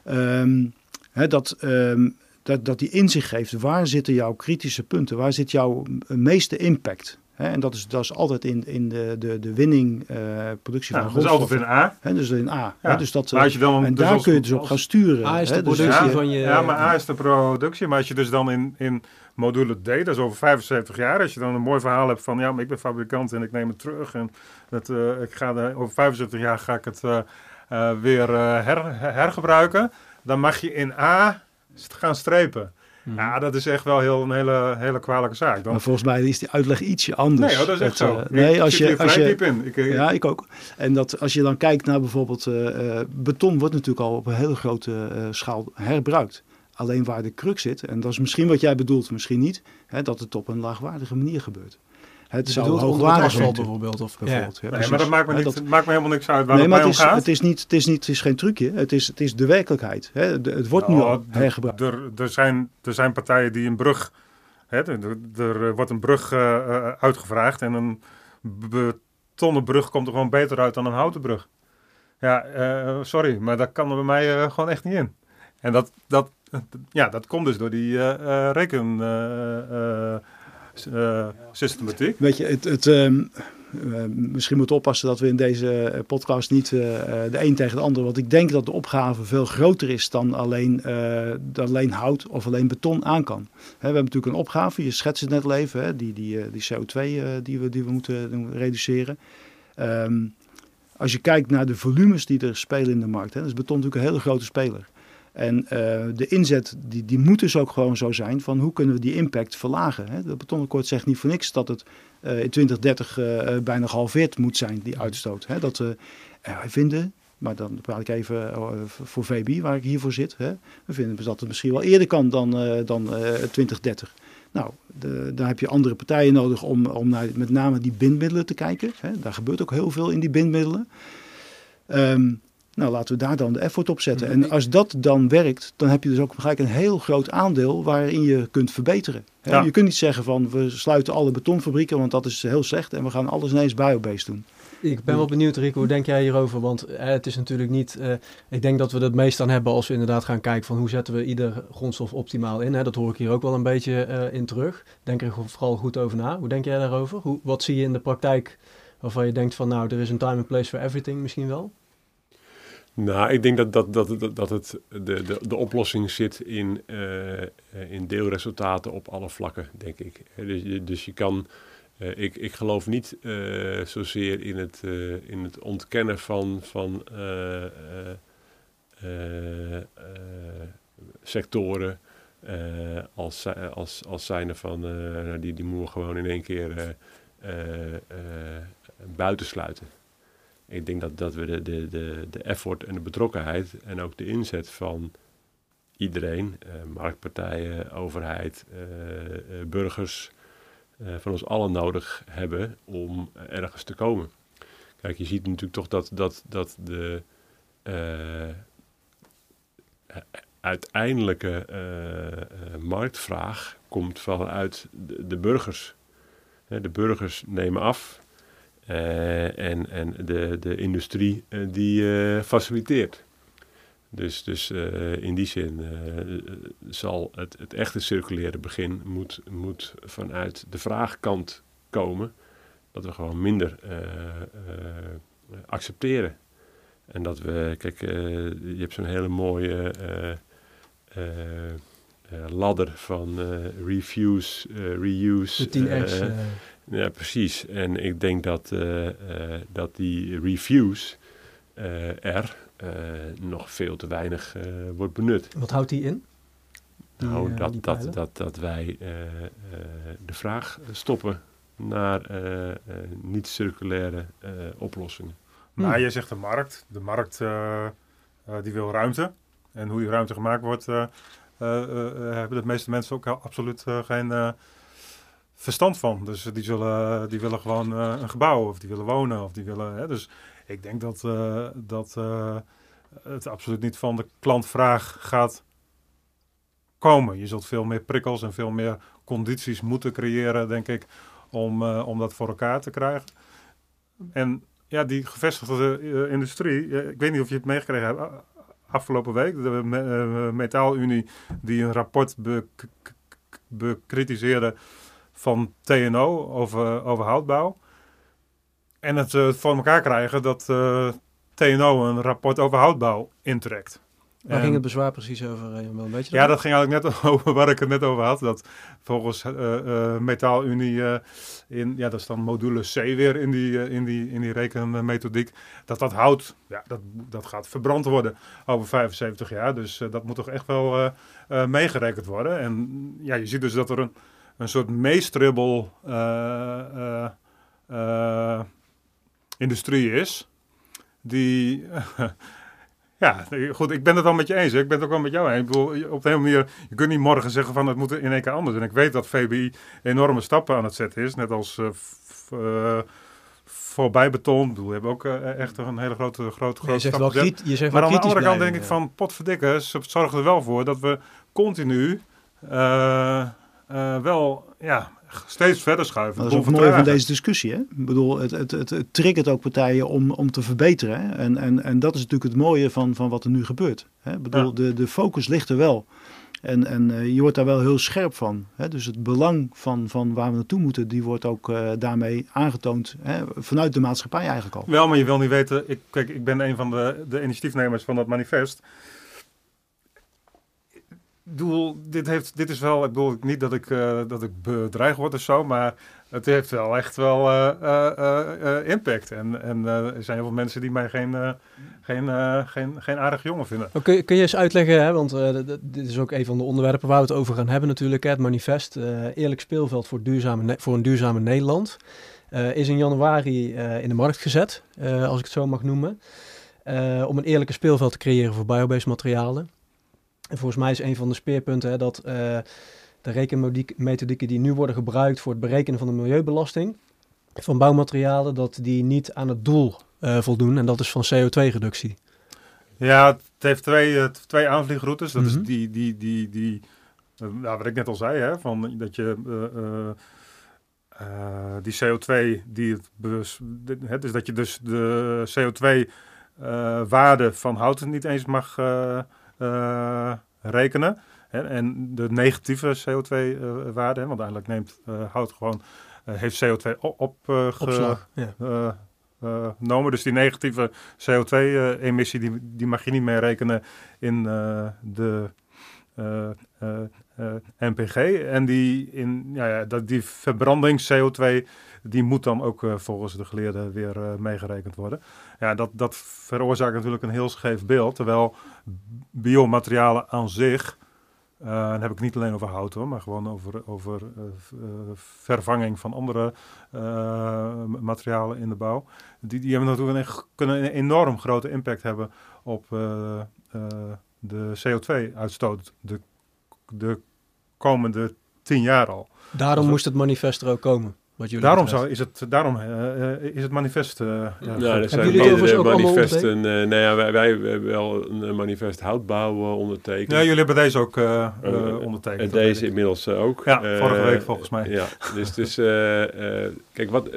Um, hè, dat, um, dat, dat die inzicht geeft, waar zitten jouw kritische punten? Waar zit jouw meeste impact? Hè, en dat is, dat is altijd in, in de, de, de winning, uh, productie ja, van Dat is altijd in A. Hè, dus in A. Ja. Dus dat, maar als je dan, en dus daar als, kun je dus op gaan sturen. A is de productie dus, ja, van je... Ja, maar A is de productie. Maar als je dus dan in, in module D, dat is over 75 jaar, als je dan een mooi verhaal hebt van, ja, maar ik ben fabrikant en ik neem het terug. En dat, uh, ik ga de, over 75 jaar ga ik het uh, uh, weer her, hergebruiken. Dan mag je in A gaan strepen. Ja, dat is echt wel heel, een hele, hele kwalijke zaak. Dan... Maar volgens mij is die uitleg ietsje anders. Nee, dat is echt zo. Uh, nee, als je, als je, diep in. Ik, uh, ja, ik ook. En dat als je dan kijkt naar bijvoorbeeld uh, beton wordt natuurlijk al op een hele grote schaal herbruikt. Alleen waar de crux zit, en dat is misschien wat jij bedoelt, misschien niet, hè, dat het op een laagwaardige manier gebeurt. Het zou hoogwaardig zijn bijvoorbeeld. Of bijvoorbeeld. Ja. Ja, nee, maar dat maakt me, niet, dat, maakt me helemaal niks uit waar nee, het, maar het is, gaat. Het is, niet, het, is niet, het is geen trucje, het is, het is de werkelijkheid. Hè. De, het wordt nou, nu al hergebruikt. Er, er, zijn, er zijn partijen die een brug... Hè, er, er wordt een brug uh, uitgevraagd en een betonnen brug komt er gewoon beter uit dan een houten brug. Ja, uh, sorry, maar dat kan er bij mij uh, gewoon echt niet in. En dat, dat, ja, dat komt dus door die reken uh, systematiek. Weet je, het, het, uh, misschien moeten oppassen dat we in deze podcast niet de een tegen de ander. Want ik denk dat de opgave veel groter is dan alleen, dan alleen hout of alleen beton aan kan. We hebben natuurlijk een opgave, je schetst het net even, die, die, die CO2 die, we, die we moeten reduceren. Um, als je kijkt naar de volumes die er spelen in de markt, hè, is beton natuurlijk een hele grote speler. En uh, de inzet, die, die moet dus ook gewoon zo zijn van hoe kunnen we die impact verlagen. Hè? De betonakkoord zegt niet voor niks dat het uh, in 2030 uh, bijna gehalveerd moet zijn, die uitstoot. Hè? Dat wij vinden, maar dan praat ik even voor VB waar ik hiervoor zit. Hè? We vinden dus dat het misschien wel eerder kan dan, dan 2030. Nou, de, daar heb je andere partijen nodig om, om naar met name die bindmiddelen te kijken. Hè. Daar gebeurt ook heel veel in die bindmiddelen. Um, nou, laten we daar dan de effort op zetten. En als dat dan werkt, dan heb je dus ook gelijk een heel groot aandeel waarin je kunt verbeteren. Ja. Je kunt niet zeggen van we sluiten alle betonfabrieken, want dat is heel slecht en we gaan alles ineens biobased doen. Ik ben wel benieuwd, Rico, hoe denk jij hierover? Want eh, het is natuurlijk niet. Uh, ik denk dat we het meest aan hebben als we inderdaad gaan kijken van hoe zetten we ieder grondstof optimaal in. Hè? Dat hoor ik hier ook wel een beetje uh, in terug. Denk er vooral goed over na. Hoe denk jij daarover? Hoe, wat zie je in de praktijk waarvan je denkt van nou, er is een time and place for everything misschien wel? Nou, ik denk dat, dat, dat, dat het, de, de, de oplossing zit in, uh, in deelresultaten op alle vlakken, denk ik. Dus, dus je kan uh, ik, ik geloof niet zozeer in het, in het ontkennen van, van sectoren als, als, als zijnde van nou, die, die moeten gewoon in één keer buitensluiten. Ik denk dat, dat we de, de, de, de effort en de betrokkenheid en ook de inzet van iedereen, marktpartijen, overheid, burgers, uh, van ons allen nodig hebben om ergens te komen. Kijk, je ziet natuurlijk toch dat, dat, dat de uiteindelijke marktvraag komt vanuit de, de burgers. de burgers nemen af en, en de, de industrie die faciliteert. Dus, dus uh, in die zin uh, zal het, het echte circulaire begin moet, moet vanuit de vraagkant komen. Dat we gewoon minder uh, accepteren. En dat we, kijk, je hebt zo'n hele mooie ladder van refuse, reuse. De 10x. Ja, precies. En ik denk dat, dat die refuse er uh, nog veel te weinig uh, wordt benut. Wat houdt die in? Die, nou, dat, dat, dat, dat wij de vraag stoppen naar niet-circulaire oplossingen. Maar hmm. je zegt de markt. De markt die wil ruimte. En hoe die ruimte gemaakt wordt, hebben de meeste mensen ook absoluut geen verstand van. Dus die, zullen, die willen gewoon een gebouw of die willen wonen of die willen. Hè, dus ik denk dat, uh, dat uh, het absoluut niet van de klantvraag gaat komen. Je zult veel meer prikkels en veel meer condities moeten creëren, denk ik, om, om dat voor elkaar te krijgen. En ja, die gevestigde industrie, ik weet niet of je het meegekregen hebt, afgelopen week, de Metaalunie die een rapport bekritiseerde van TNO over, over houtbouw. En het uh, voor elkaar krijgen dat uh, eh, TNO een rapport over houtbouw intrekt. Waar en, ging het bezwaar precies over? Eh, wel een beetje ja, dat ging eigenlijk net <laughs> over waar ik het net over had. Dat volgens uh, Metaalunie, in, ja, dat is dan module C weer in die, in die, in die rekenmethodiek, dat dat hout, ja, dat, dat gaat verbrand worden over 75 jaar. Dus dat moet toch echt wel meegerekend worden. En ja, je ziet dus dat er een, een soort meestribbel industrie is. Die, <laughs> ja, goed, ik ben het wel met je eens. Ik ben het ook wel met jou eens. Ik bedoel, op de hele manier, je kunt niet morgen zeggen van het moet in één keer anders. En ik weet dat VBI enorme stappen aan het zetten is. Net als uh, uh, voorbij beton. we hebben ook uh, echt een hele grote, grote, grote stap gezet. Je zegt maar aan de andere kant denk ik van potverdikke, ze zorgen er wel voor dat we continu wel ja, steeds verder schuiven. Dat is ook mooi van deze discussie. Hè? Ik bedoel, het, het, het, het triggert ook partijen om, om te verbeteren. Hè? En, en, en dat is natuurlijk het mooie van, van wat er nu gebeurt. Hè? Ik bedoel, de, de focus ligt er wel En, en eh, je wordt daar wel heel scherp van. Hè? Dus het belang van, van waar we naartoe moeten, die wordt ook eh, daarmee aangetoond. Hè? Vanuit de maatschappij eigenlijk al. Wel, maar je wil niet weten. Ik, kijk, ik ben een van de, de initiatiefnemers van dat manifest. Dit, heeft, dit is wel, ik bedoel niet dat ik, eh, dat ik bedreigd word of zo, maar het heeft wel echt wel eh, eh, impact. En, en er zijn heel veel mensen die mij geen, geen, geen, geen aardig jongen vinden. Kun, je, kun je eens uitleggen, hè, want dit is ook een van de onderwerpen waar we het over gaan hebben natuurlijk. Het manifest, eerlijk speelveld voor, duurzame voor een duurzame Nederland, is in januari in de markt gezet, als ik het zo mag noemen. om een eerlijke speelveld te creëren voor biobased materialen. En volgens mij is een van de speerpunten hè, dat eh, de rekenmethodieken die nu worden gebruikt voor het berekenen van de milieubelasting van bouwmaterialen, dat die niet aan het doel eh, voldoen. En dat is van CO2-reductie. Ja, het heeft twee, twee aanvliegroutes. Dat Mhm. is die, die, die, die eh, nou, wat ik net al zei, hè, van dat je die CO2, die het bes- de- hè, dus dat je dus de CO2-waarde van hout niet eens mag rekenen. Hè, en de negatieve CO2-waarde, want uiteindelijk neemt eh, hout gewoon, eh, heeft CO2 op, op, eh, eh, eh, genomen. Dus die negatieve CO2-emissie, die, die mag je niet mee rekenen in eh, de eh, eh, eh, NPG. En die, in, ja, ja, dat, die verbranding CO2, die moet dan ook eh, volgens de geleerden weer eh, meegerekend worden. Ja, dat, dat veroorzaakt natuurlijk een heel scheef beeld. Terwijl biomaterialen aan zich, eh, dan heb ik niet alleen over hout hoor, maar gewoon over, over vervanging van andere materialen in de bouw. Die, die hebben natuurlijk een, kunnen een enorm grote impact hebben op de CO2-uitstoot de, de komende tien jaar al. Daarom Als- moest het manifest er ook komen. Wat jullie Daarom, betreft. zou, is, het, daarom eh, eh, is het manifest. eh, ja, er zijn meerdere manifesten. eh nou ja, wij, wij hebben wel een manifest houtbouw ondertekend. ja, jullie hebben deze ook Eh, ondertekend. Deze inmiddels ook. Ja, vorige week volgens mij. Ja, dus, dus eh, eh, kijk, wat,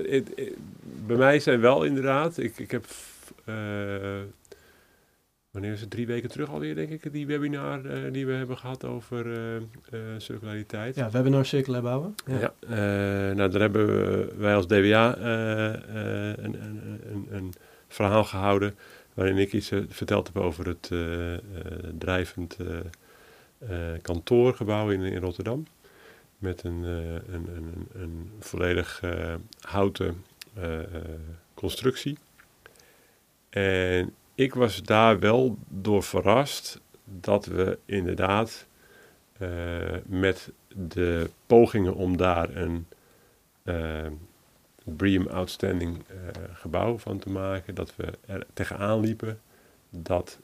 bij mij zijn wel inderdaad, ik, ik heb, eh, wanneer is het, drie weken terug alweer denk ik, die webinar eh, die we hebben gehad over eh, eh, circulariteit. Ja, we hebben nou circulair bouwen. Ja. Ja, nou daar hebben we, wij als DWA een, een, een, een verhaal gehouden waarin ik iets verteld heb over het drijvend kantoorgebouw in, in Rotterdam. Met een, een, een, een, een volledig houten constructie. En ik was daar wel door verrast dat we inderdaad eh, met de pogingen om daar een eh BREEAM Outstanding eh, gebouw van te maken, dat we er tegenaan liepen dat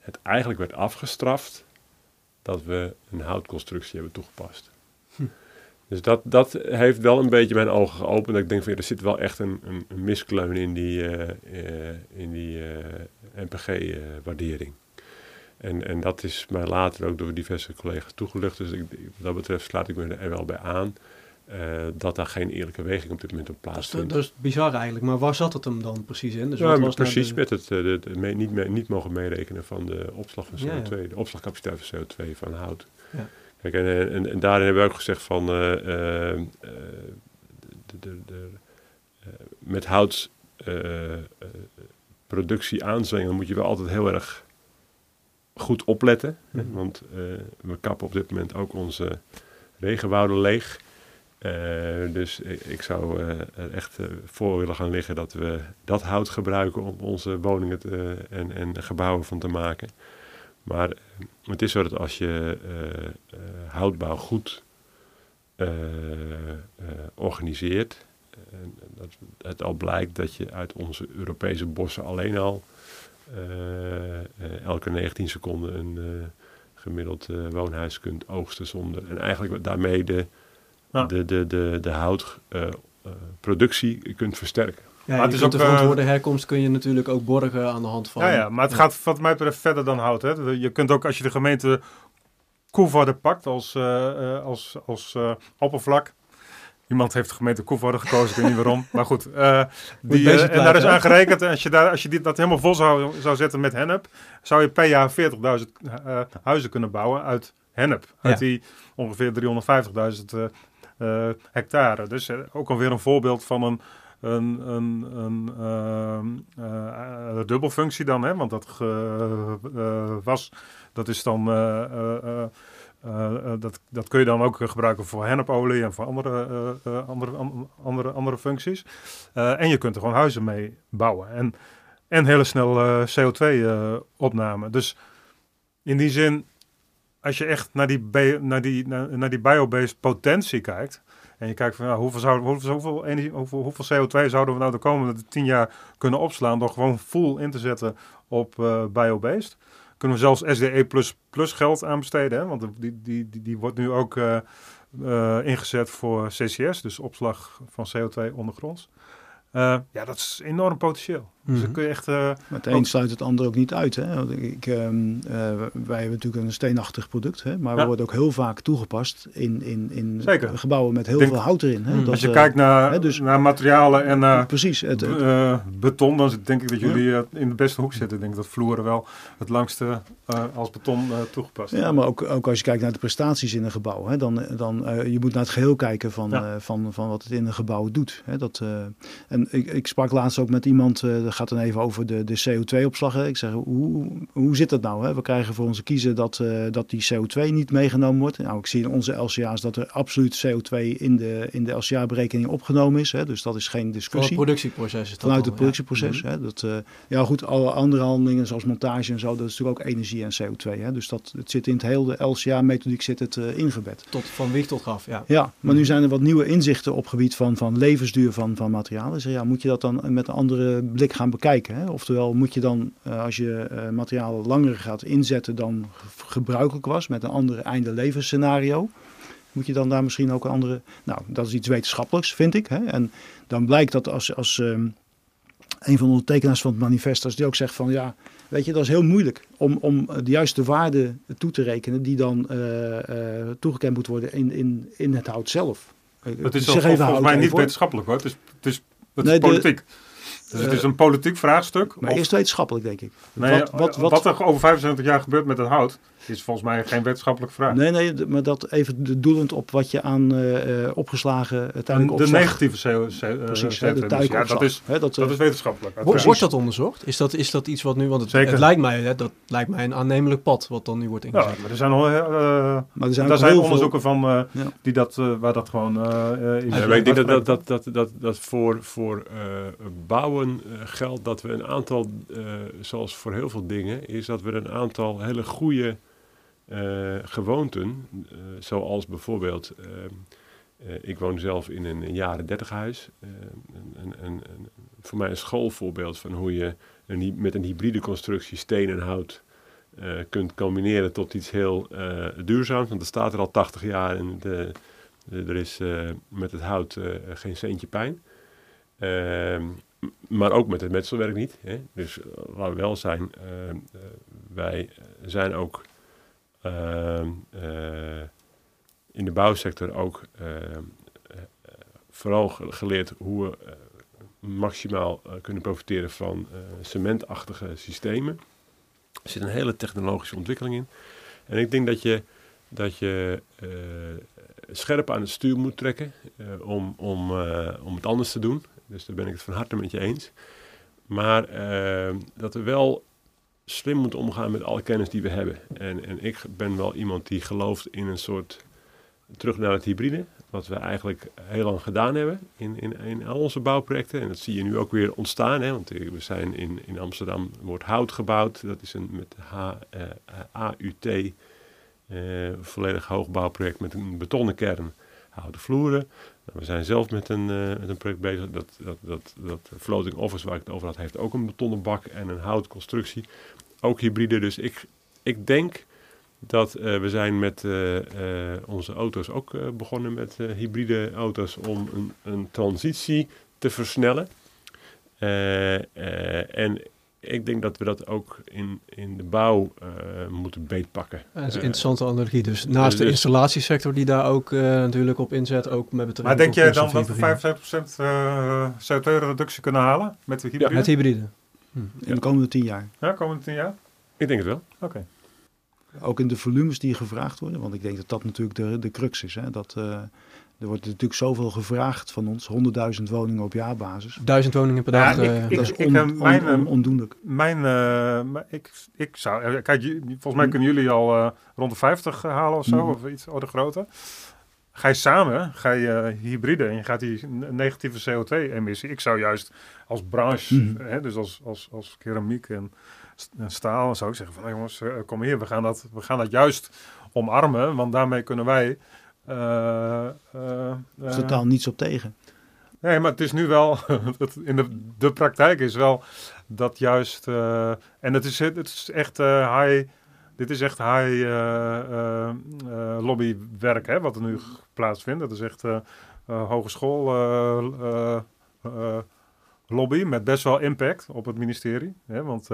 het eigenlijk werd afgestraft dat we een houtconstructie hebben toegepast. Dus dat, dat heeft wel een beetje mijn ogen geopend. Dat ik denk van ja, er zit wel echt een, een, een miskleun in die, eh, eh, in die NPG-waardering. en, en dat is mij later ook door diverse collega's toegelucht. Dus ik, wat dat betreft sluit ik me er wel bij aan. eh, dat daar geen eerlijke weging op dit moment op Dat, plaatsvindt. dat is bizar eigenlijk. Maar waar zat het hem dan precies in? Dus ja, was precies de- met het eh, de, de mee- niet, mee- niet mogen meerekenen van de opslag van Ja, CO2, ja. de opslagcapaciteit van CO2 van hout. Ja. Kijk, en, en, en daarin hebben we ook gezegd van eh, eh, eh, de, de, de, eh, met hout eh, eh, productie aanzwingen moet je wel altijd heel erg goed opletten. hè, Mhm. Want eh, we kappen op dit moment ook onze regenwouden leeg. Eh, dus ik, ik zou eh, er echt eh, voor willen gaan liggen dat we dat hout gebruiken om onze woningen te, en, en gebouwen van te maken. Maar eh, het is zo dat als je eh, eh, houtbouw goed organiseert, en dat het al blijkt dat je uit onze Europese bossen alleen al elke 19 seconden een gemiddeld woonhuis kunt oogsten zonder. En eigenlijk daarmee de, de, de, de houtproductie kunt versterken. Ja, Maar het is ook, de eh, verantwoorde herkomst kun je natuurlijk ook borgen aan de hand van... Ja, ja, maar het gaat wat mij betreft verder dan hout. Hè. Je kunt ook als je de gemeente Koevoorde pakt als, eh, eh, als, als oppervlak. Iemand heeft de gemeente Koevoorde gekozen, ik weet niet waarom. <laughs> Maar goed, eh, die, en daar is aan gerekend. En als je, daar, als je dit, dat helemaal vol zou, zou zetten met hennep, zou je per jaar 40.000 eh, huizen kunnen bouwen uit hennep. Uit Ja. die ongeveer 350.000 eh, eh, hectare. Dus ook alweer een voorbeeld van een, een, een, ehm, eh, eh, dubbelfunctie dan. Hè? Want dat eh, was, dat is dan... dat, dat kun je dan ook gebruiken voor hennepolie en voor andere, andere, an- andere, andere functies. En je kunt er gewoon huizen mee bouwen. En, en hele snel CO2-opname. dus in die zin, als je echt naar die, naar die, naar, naar die biobased potentie kijkt. En je kijkt van ja, hoeveel, zou, hoeveel, hoeveel, energie, hoeveel, hoeveel CO2 zouden we nou de komende tien jaar kunnen opslaan. door gewoon full in te zetten op eh biobased. Kunnen we zelfs SDE plus, plus geld aan besteden. Hè? Want die, die, die, wordt nu ook eh, eh, ingezet voor CCS, dus opslag van CO2 ondergronds. Ja, dat is enorm potentieel. Dus Mhm. dan kun je echt. Maar het een sluit het ander ook niet uit. Hè? Want ik, ehm, eh, wij hebben natuurlijk een steenachtig product, hè? maar we Ja. worden ook heel vaak toegepast in, in, in Zeker. gebouwen met heel Denk- veel hout erin. Hè? Mm. Dat, als je eh, kijkt naar, hè, dus- naar materialen en naar Precies. Het, het- beton, dan denk ik dat jullie in de beste hoek zitten. Ik denk dat vloeren wel het langste als beton toegepast ja, maar ook, ook als je kijkt naar de prestaties in een gebouw, hè, dan, dan je moet naar het geheel kijken van, Ja. van, van wat het in een gebouw doet. Hè, dat, en ik, ik sprak laatst ook met iemand, gaat dan even over de, de CO2-opslag. hè. Ik zeg, hoe, hoe zit dat nou? Hè? We krijgen voor onze kiezen dat, eh, dat die CO2 niet meegenomen wordt. Nou, ik zie in onze LCA's dat er absoluut CO2 in de, in de LCA-berekening opgenomen is. Hè, dus dat is geen Voor het discussie. productieproces is dat Vanuit het productieproces. ja. Hè, dat, eh, ja, goed, alle andere handelingen zoals montage en zo, dat is natuurlijk ook energie en CO2. Hè, dus dat, het zit in het hele LCA-methodiek zit het eh, ingebed. Tot van wieg tot graf, ja. Ja, maar nu zijn er wat nieuwe inzichten op gebied van, van levensduur van, van materialen. Dus ja, moet je dat dan met een andere blik gaan bekijken? Hè? Oftewel, moet je dan, eh, als je eh, materialen langer gaat inzetten dan ge- gebruikelijk was, met een andere einde levensscenario, moet je dan daar misschien ook een andere... Nou, dat is iets wetenschappelijks, vind ik. Hè? En dan blijkt dat als, als ehm, een van de tekenaars van het manifest, als die ook zegt van ja, weet je, dat is heel moeilijk om, om de juiste waarde toe te rekenen die dan eh, eh, toegekend moet worden in, in, in het hout zelf. Het is al, zeg even volgens mij niet wetenschappelijk hoor. Het is, het is, het Nee, is de- politiek. Dus het eh, is een politiek vraagstuk. Maar of- eerst wetenschappelijk, denk ik. nee, wat, wat, wat, wat er over 75 jaar gebeurt met het hout, is volgens mij geen wetenschappelijke vraag. nee, nee, maar dat even de- doelend op wat je aan eh, eh, opgeslagen de uiteindelijk opslag... negatieve CO2. eh, Precies, de CO2. tuikopslag. Ja, dat is, hè, dat, dat is wetenschappelijk. Uiteraard. Wordt dat onderzocht? Is dat, is dat iets wat nu... Want het, Zeker. het lijkt mij, hè, dat lijkt mij een aannemelijk pad wat dan nu wordt Ja, ingezet. maar er zijn al, eh, maar er zijn daar zijn onderzoeken van eh, Ja. die dat, waar dat gewoon is. Ja, maar ik denk dat, dat, dat, dat, dat, dat voor, voor eh, bouwen geldt dat we een aantal, eh, zoals voor heel veel dingen, is dat we een aantal hele goede eh, gewoonten, eh, zoals bijvoorbeeld, eh, eh, ik woon zelf in een, jaren dertig huis, een, een, een, voor mij een schoolvoorbeeld van hoe je met een hybride constructie steen en hout kunt combineren tot iets heel duurzaams, want dat staat er al 80 jaar en de, er is met het hout geen centje pijn. Ehm, maar ook met het metselwerk niet. Hè? Dus uh, laten we wel zijn, ehm, eh, wij zijn ook ehm, in de bouwsector ook ehm, eh, eh, vooral ge- geleerd hoe we eh, maximaal eh, kunnen profiteren van eh, cementachtige systemen. Er zit een hele technologische ontwikkeling in. En ik denk dat je, dat je eh, scherp aan het stuur moet trekken eh, om, om, eh, om het anders te doen. Dus daar ben ik het van harte met je eens. Maar eh, dat we wel slim moeten omgaan met alle kennis die we hebben. En, en ik ben wel iemand die gelooft in een soort terug naar het hybride. Wat we eigenlijk heel lang gedaan hebben in, in, in al onze bouwprojecten. En dat zie je nu ook weer ontstaan. Hè? Want we zijn in, in Amsterdam wordt hout gebouwd. Dat is een met H, eh, AUT eh, volledig hoogbouwproject met een betonnen kern, houten vloeren. We zijn zelf met een, eh, met een project bezig, dat, dat, dat, dat Floating Office waar ik het over had, heeft ook een betonnen bak en een houtconstructie. Ook hybride, dus ik, ik denk dat eh, we zijn met eh, onze auto's ook begonnen met hybride auto's om een, een transitie te versnellen. En ik denk dat we dat ook in, in de bouw eh, moeten beetpakken. Dat is een Eh, interessante analogie. Dus naast de dus- installatiesector die daar ook eh, natuurlijk op inzet, ook met betrekking Maar denk jij dan dat we hybride. 75% eh, CO2-reductie kunnen halen met de hybride? Met hybride. In de komende tien jaar. Ja, komende 10 jaar? Ik denk het wel. Oké. ook in de volumes die gevraagd worden. Want ik denk dat dat natuurlijk de, de crux is. Hè? Dat, uh, er wordt natuurlijk zoveel gevraagd van ons, 100.000 woningen op jaarbasis. Duizend woningen per dag. Ja, ik, eh, ik, dat is on, eh, mijn, on- on- eh, ondoenlijk. Mijn, eh, maar ik, ik zou, kijk, volgens mij kunnen jullie al eh, rond de 50 halen of zo, Mhm. of iets ouder groter. Ga je samen, ga je hybride en je gaat die negatieve CO2-emissie. Ik zou juist als branche, Mhm. hè, dus als, als, als keramiek en, st- en staal, zou ik zeggen van, jongens, kom hier, we gaan, dat, we gaan dat juist omarmen, want daarmee kunnen wij... eh, eh, is eh, totaal niets op tegen. Nee, maar het is nu wel, <laughs> het, in de, de praktijk is wel dat juist, en het is, het is echt eh, high, dit is echt high lobbywerk hè, wat er nu plaatsvindt. Dat is echt hogeschool lobby met best wel impact op het ministerie. Hè, want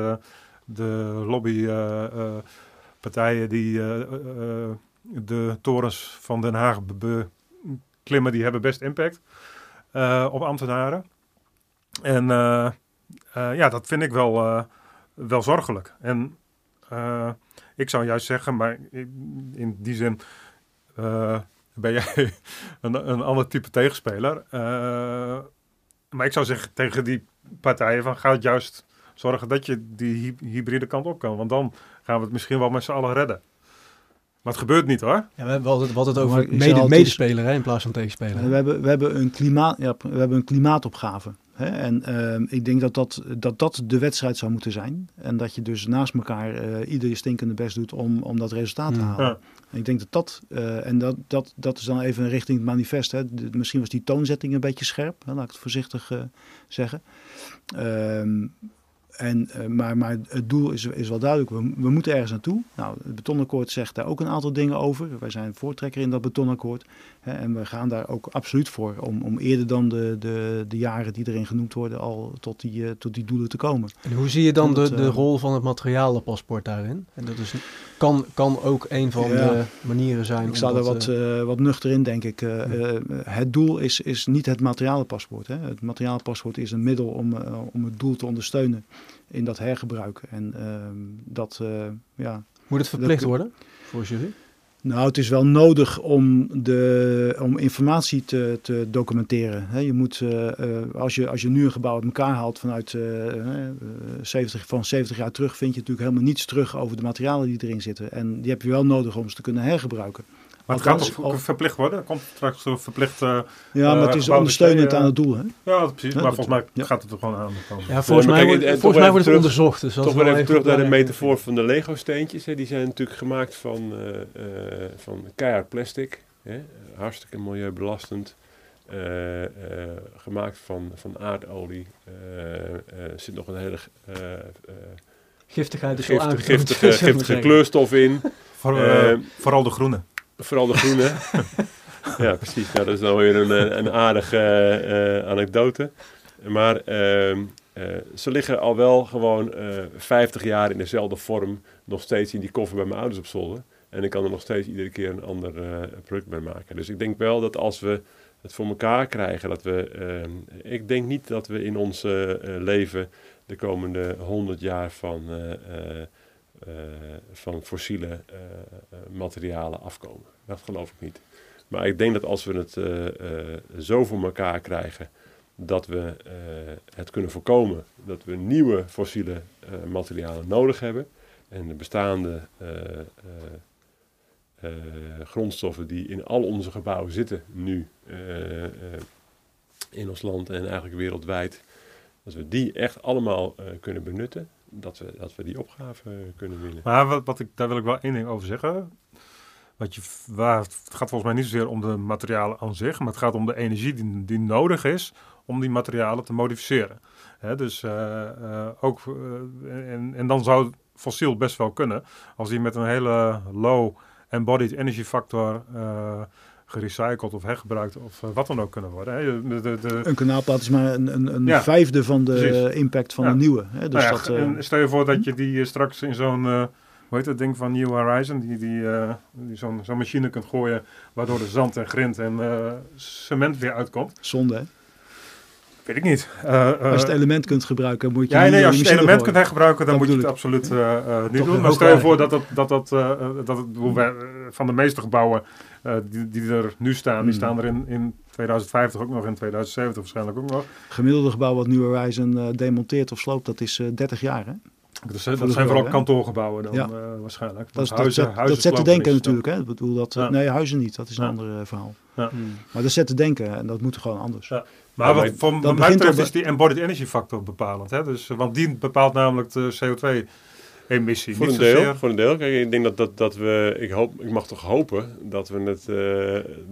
de lobbypartijen die de torens van Den Haag be- beklimmen, die hebben best impact eh, op ambtenaren. En eh, eh, ja, dat vind ik wel, wel zorgelijk. En ik zou juist zeggen, maar in, die zin ben jij <laughs> een, ander type tegenspeler. Maar ik zou zeggen tegen die partijen van ga het juist zorgen dat je die hy- hybride kant op kan. Want dan gaan we het misschien wel met z'n allen redden. Maar het gebeurt niet hoor. Ja, we hebben altijd, we hadden het Maar over mede, medespeler hè, in plaats van tegenspeler. We hebben, we hebben, een, klimaat, ja, we hebben een klimaatopgave. Hè? En ehm, ik denk dat dat, dat dat de wedstrijd zou moeten zijn. En dat je dus naast elkaar eh ieder je stinkende best doet om, om dat resultaat te Hmm. halen. Ja. En ik denk dat dat, eh, en dat, dat, dat is dan even richting het manifest. Hè. De- misschien was die toonzetting een beetje scherp, hè, laat ik het voorzichtig eh, zeggen. Ehm, en, eh, maar, maar het doel is, is wel duidelijk. We, we moeten ergens naartoe. Nou, het betonakkoord zegt daar ook een aantal dingen over. Wij zijn voortrekker in dat betonakkoord. Hè, en we gaan daar ook absoluut voor om, om eerder dan de, de, de jaren die erin genoemd worden al tot die, eh, tot die doelen te komen. En hoe zie je dan de, de eh, rol van het materialenpaspoort daarin? En dat is, kan, kan ook een van Ja. de manieren zijn. Ik sta er wat, eh, eh, wat nuchter in, denk ik. Eh, het doel is, is niet het materialenpaspoort. Hè. Het materialenpaspoort is een middel om, om het doel te ondersteunen in dat hergebruik. En ehm, dat, ja. moet het verplicht dat- worden voor jury? Nou, het is wel nodig om, de, om informatie te, te documenteren. Je moet, eh, eh, als, je, als je nu een gebouw uit elkaar haalt vanuit eh, eh, 70, van 70 jaar terug, vind je natuurlijk helemaal niets terug over de materialen die erin zitten. En die heb je wel nodig om ze te kunnen hergebruiken. Maar het gaat toch verplicht worden? Er komt straks een verplicht... eh, Ja, maar het is gebouw ondersteunend aan het doel. Hè? ja, precies. Maar volgens mij ja. gaat het er gewoon aan komen. Ja, volgens mij, kijk, wordt, volgens mij het terug- onderzocht. Dus Toch is weer wel even terug naar de metafoor van de Lego-steentjes. hè. Die zijn natuurlijk gemaakt van, eh, eh, van keihard plastic. Hè. Hartstikke milieubelastend. Eh, eh, gemaakt van, van aardolie. Eh, eh, Er zit nog een hele eh, eh, Giftigheid is <laughs> wel giftige, giftige, kleurstof in. Voor, eh, Eh, vooral de groene. Vooral de groene. <laughs> ja, precies. Nou, dat is dan weer een, eh, een aardige eh, anekdote. Maar ehm, eh, ze liggen al wel gewoon eh 50 jaar in dezelfde vorm nog steeds in die koffer bij mijn ouders op zolder. En ik kan er nog steeds iedere keer een ander product bij maken. Dus ik denk wel dat als we het voor elkaar krijgen, dat we. ehm, ik denk niet dat we in ons leven de komende 100 jaar van. Van fossiele eh, eh, materialen afkomen. Dat geloof ik niet. Maar ik denk dat als we het eh, eh, zo voor elkaar krijgen dat we eh, het kunnen voorkomen dat we nieuwe fossiele eh, materialen nodig hebben en de bestaande eh, eh, eh, grondstoffen die in al onze gebouwen zitten nu eh, eh, in ons land en eigenlijk wereldwijd, dat we die echt allemaal eh, kunnen benutten, dat we, dat we die opgave kunnen winnen. Maar wat, wat ik, daar wil ik wel één ding over zeggen. Wat je, waar, het gaat volgens mij niet zozeer om de materialen aan zich, maar het gaat om de energie die, die nodig is om die materialen te modificeren. Dus eh, eh, ook, eh, en, en dan zou fossiel best wel kunnen, als die met een hele low embodied energy factor gerecycled of hergebruikt of eh, wat dan ook kunnen worden. Hè. De, de, de, Een kanaalplaat is maar een, een, een Ja. vijfde van de Precies. impact van Ja. de nieuwe. Hè? Dus nou ja, dat, eh, en stel je voor dat je die eh, straks in zo'n, hoe heet dat ding van New Horizon, die, die, die zo'n zo'n machine kunt gooien, waardoor de zand en grind en cement weer uitkomt. zonde, hè? Weet ik niet. Uh, als je het element kunt gebruiken, moet je. Ja, nee, als je het element kunt hergebruiken, dan moet je het absoluut niet doen. Maar stel je voor dat, dat, dat, dat, het, van de meeste gebouwen die, die er nu staan, die hmm. staan er in, in 2050 ook nog, in 2070 waarschijnlijk ook nog. Gemiddelde gebouw wat New Horizon demonteert of sloopt, dat is 30 jaar. Hè? Dat, zijn, dat zijn vooral kantoorgebouwen dan ja. waarschijnlijk. Dat, huizen, dat, huizen dat zet te denken natuurlijk. Hè? Ik bedoel dat, Nee, huizen niet. Dat is een ja. ander verhaal. Ja. Hmm. Maar dat zet te denken en dat moet gewoon anders. Maar wat, wat mij betreft is die embodied energy factor bepalend. Hè? Dus, want die bepaalt namelijk de CO2 emissie. Voor een deel. Voor een deel. Kijk, ik denk dat, dat, dat we, ik, hoop, ik mag toch hopen dat we het uh,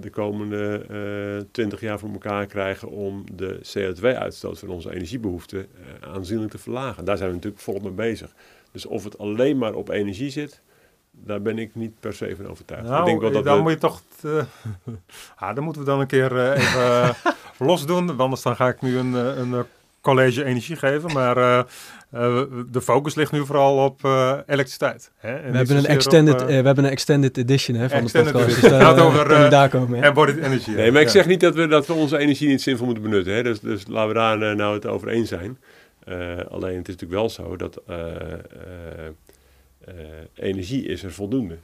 de komende uh, eh, 20 jaar voor elkaar krijgen om de CO2-uitstoot van onze energiebehoeften uh, aanzienlijk te verlagen. Daar zijn we natuurlijk volop mee bezig. Dus of het alleen maar op energie zit, daar ben ik niet per se van overtuigd. Nou, ik denk wel dat dan moet je toch. <laughs> ah, dan moeten we dan een keer even <laughs> los doen. Anders dan ga ik nu een, een college energie geven. Maar uh, uh, de focus ligt nu vooral op uh, elektriciteit. Hè? we, hebben een extended, op, we hebben een extended edition hè, van extended de podcast. Dus, gaat over daar komen, embodied energy. Nee, maar ik zeg niet dat we, dat we onze energie niet zinvol moeten benutten. Hè? Dus, dus laten we daar nou het over eens zijn. alleen het is natuurlijk wel zo dat energie is er voldoende.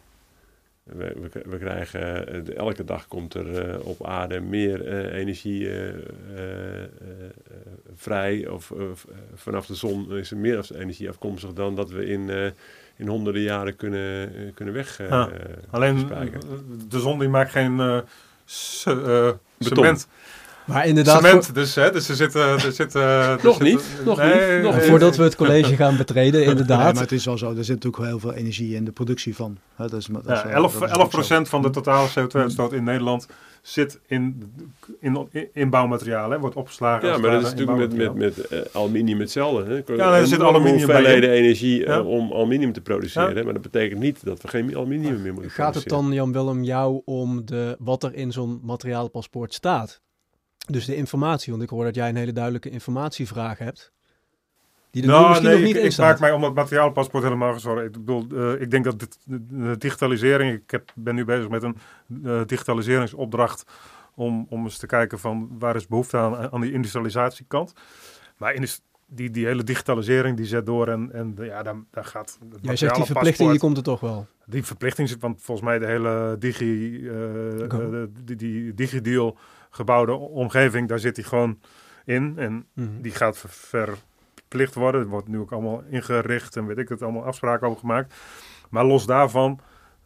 We, we, krijgen, eh, elke dag komt er uh, op aarde meer uh, energie vrij. Of vanaf de zon is er meer energie afkomstig dan dat we in, in honderden jaren kunnen, kunnen weg. Ja, alleen de zon die maakt geen cement. Maar inderdaad... Cement dus, hè? Dus er zitten... Er <laughs> zitten nog niet, nog niet. Nog Voordat we het college gaan betreden, inderdaad. maar het is wel zo, er zit natuurlijk heel veel energie in de productie van. Hè? Dat is, dat ja, 11, 11% van de totale CO2-uitstoot in Nederland zit in, in, in bouwmaterialen, wordt opgeslagen. Ja, maar dat is natuurlijk met, met, met uh, aluminium hetzelfde. Hè? Ja, er zit aluminium hoeveelheden energie uh, om aluminium te produceren. Ja. Maar dat betekent niet dat we geen aluminium meer moeten Gaat het dan, Jan Willem, jou om de, wat er in zo'n materiaalpaspoort staat? Dus de informatie, want ik hoor dat jij een hele duidelijke informatievraag hebt. Die er nou, misschien nee, nog niet ik, in ik maak mij om het materiaalpaspoort helemaal gezorgd. Ik bedoel, uh, ik denk dat dit, de digitalisering, ik heb, ben nu bezig met een uh, digitaliseringsopdracht om, om eens te kijken van waar is behoefte aan, aan die industrialisatiekant. Maar in die, die hele digitalisering die zet door en, en ja, daar, daar gaat. Jij zegt die verplichting, die komt er toch wel? Die verplichting zit, want volgens mij de hele digi, uh, die, die digideal gebouwde omgeving, daar zit hij gewoon in. En mhm. die gaat verplicht worden. Er wordt nu ook allemaal ingericht en weet ik het, allemaal afspraken over gemaakt. Maar los daarvan,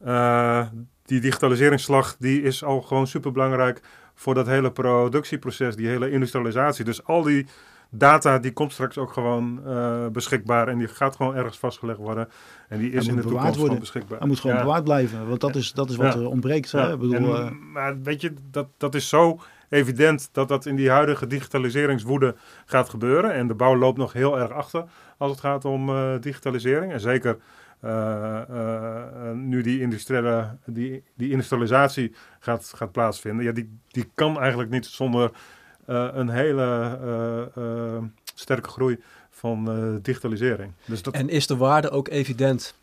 uh, die digitaliseringsslag, die is al gewoon super belangrijk voor dat hele productieproces, die hele industrialisatie. Dus al die data die komt straks ook gewoon uh, beschikbaar en die gaat gewoon ergens vastgelegd worden. En die is in de toekomst worden. beschikbaar. Hij moet gewoon bewaard blijven, want dat is, dat is wat er ontbreekt. Hè? Bedoel, en, uh... maar weet je, dat, dat is zo evident dat dat in die huidige digitaliseringswoede gaat gebeuren. En de bouw loopt nog heel erg achter als het gaat om uh, digitalisering. En zeker uh, uh, nu die, industriële, die, die industrialisatie gaat, gaat plaatsvinden. Ja, die, die kan eigenlijk niet zonder een hele sterke groei van digitalisering. Dus dat... En is de waarde ook evident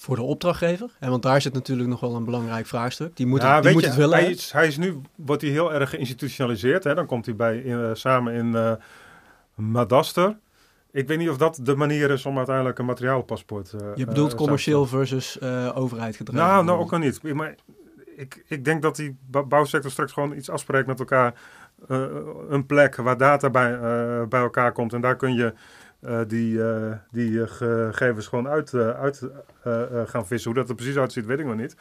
voor de opdrachtgever? En want daar zit natuurlijk nog wel een belangrijk vraagstuk. Die moet, het, die moet het willen. Hij is, hij is nu, wordt hij heel erg geïnstitutionaliseerd. Hè? Dan komt hij bij, in, uh, samen in uh, Madaster. Ik weet niet of dat de manier is om uiteindelijk een materiaalpaspoort... Uh, Je bedoelt commercieel versus overheid gedragen? Nou, nou ook al niet. Maar ik, ik denk dat die bouwsector straks gewoon iets afspreekt met elkaar. een plek waar data bij, bij elkaar komt. En daar kun je uh, die, uh, die gegevens gewoon uit, uit gaan vissen. Hoe dat er precies uitziet, weet ik nog niet.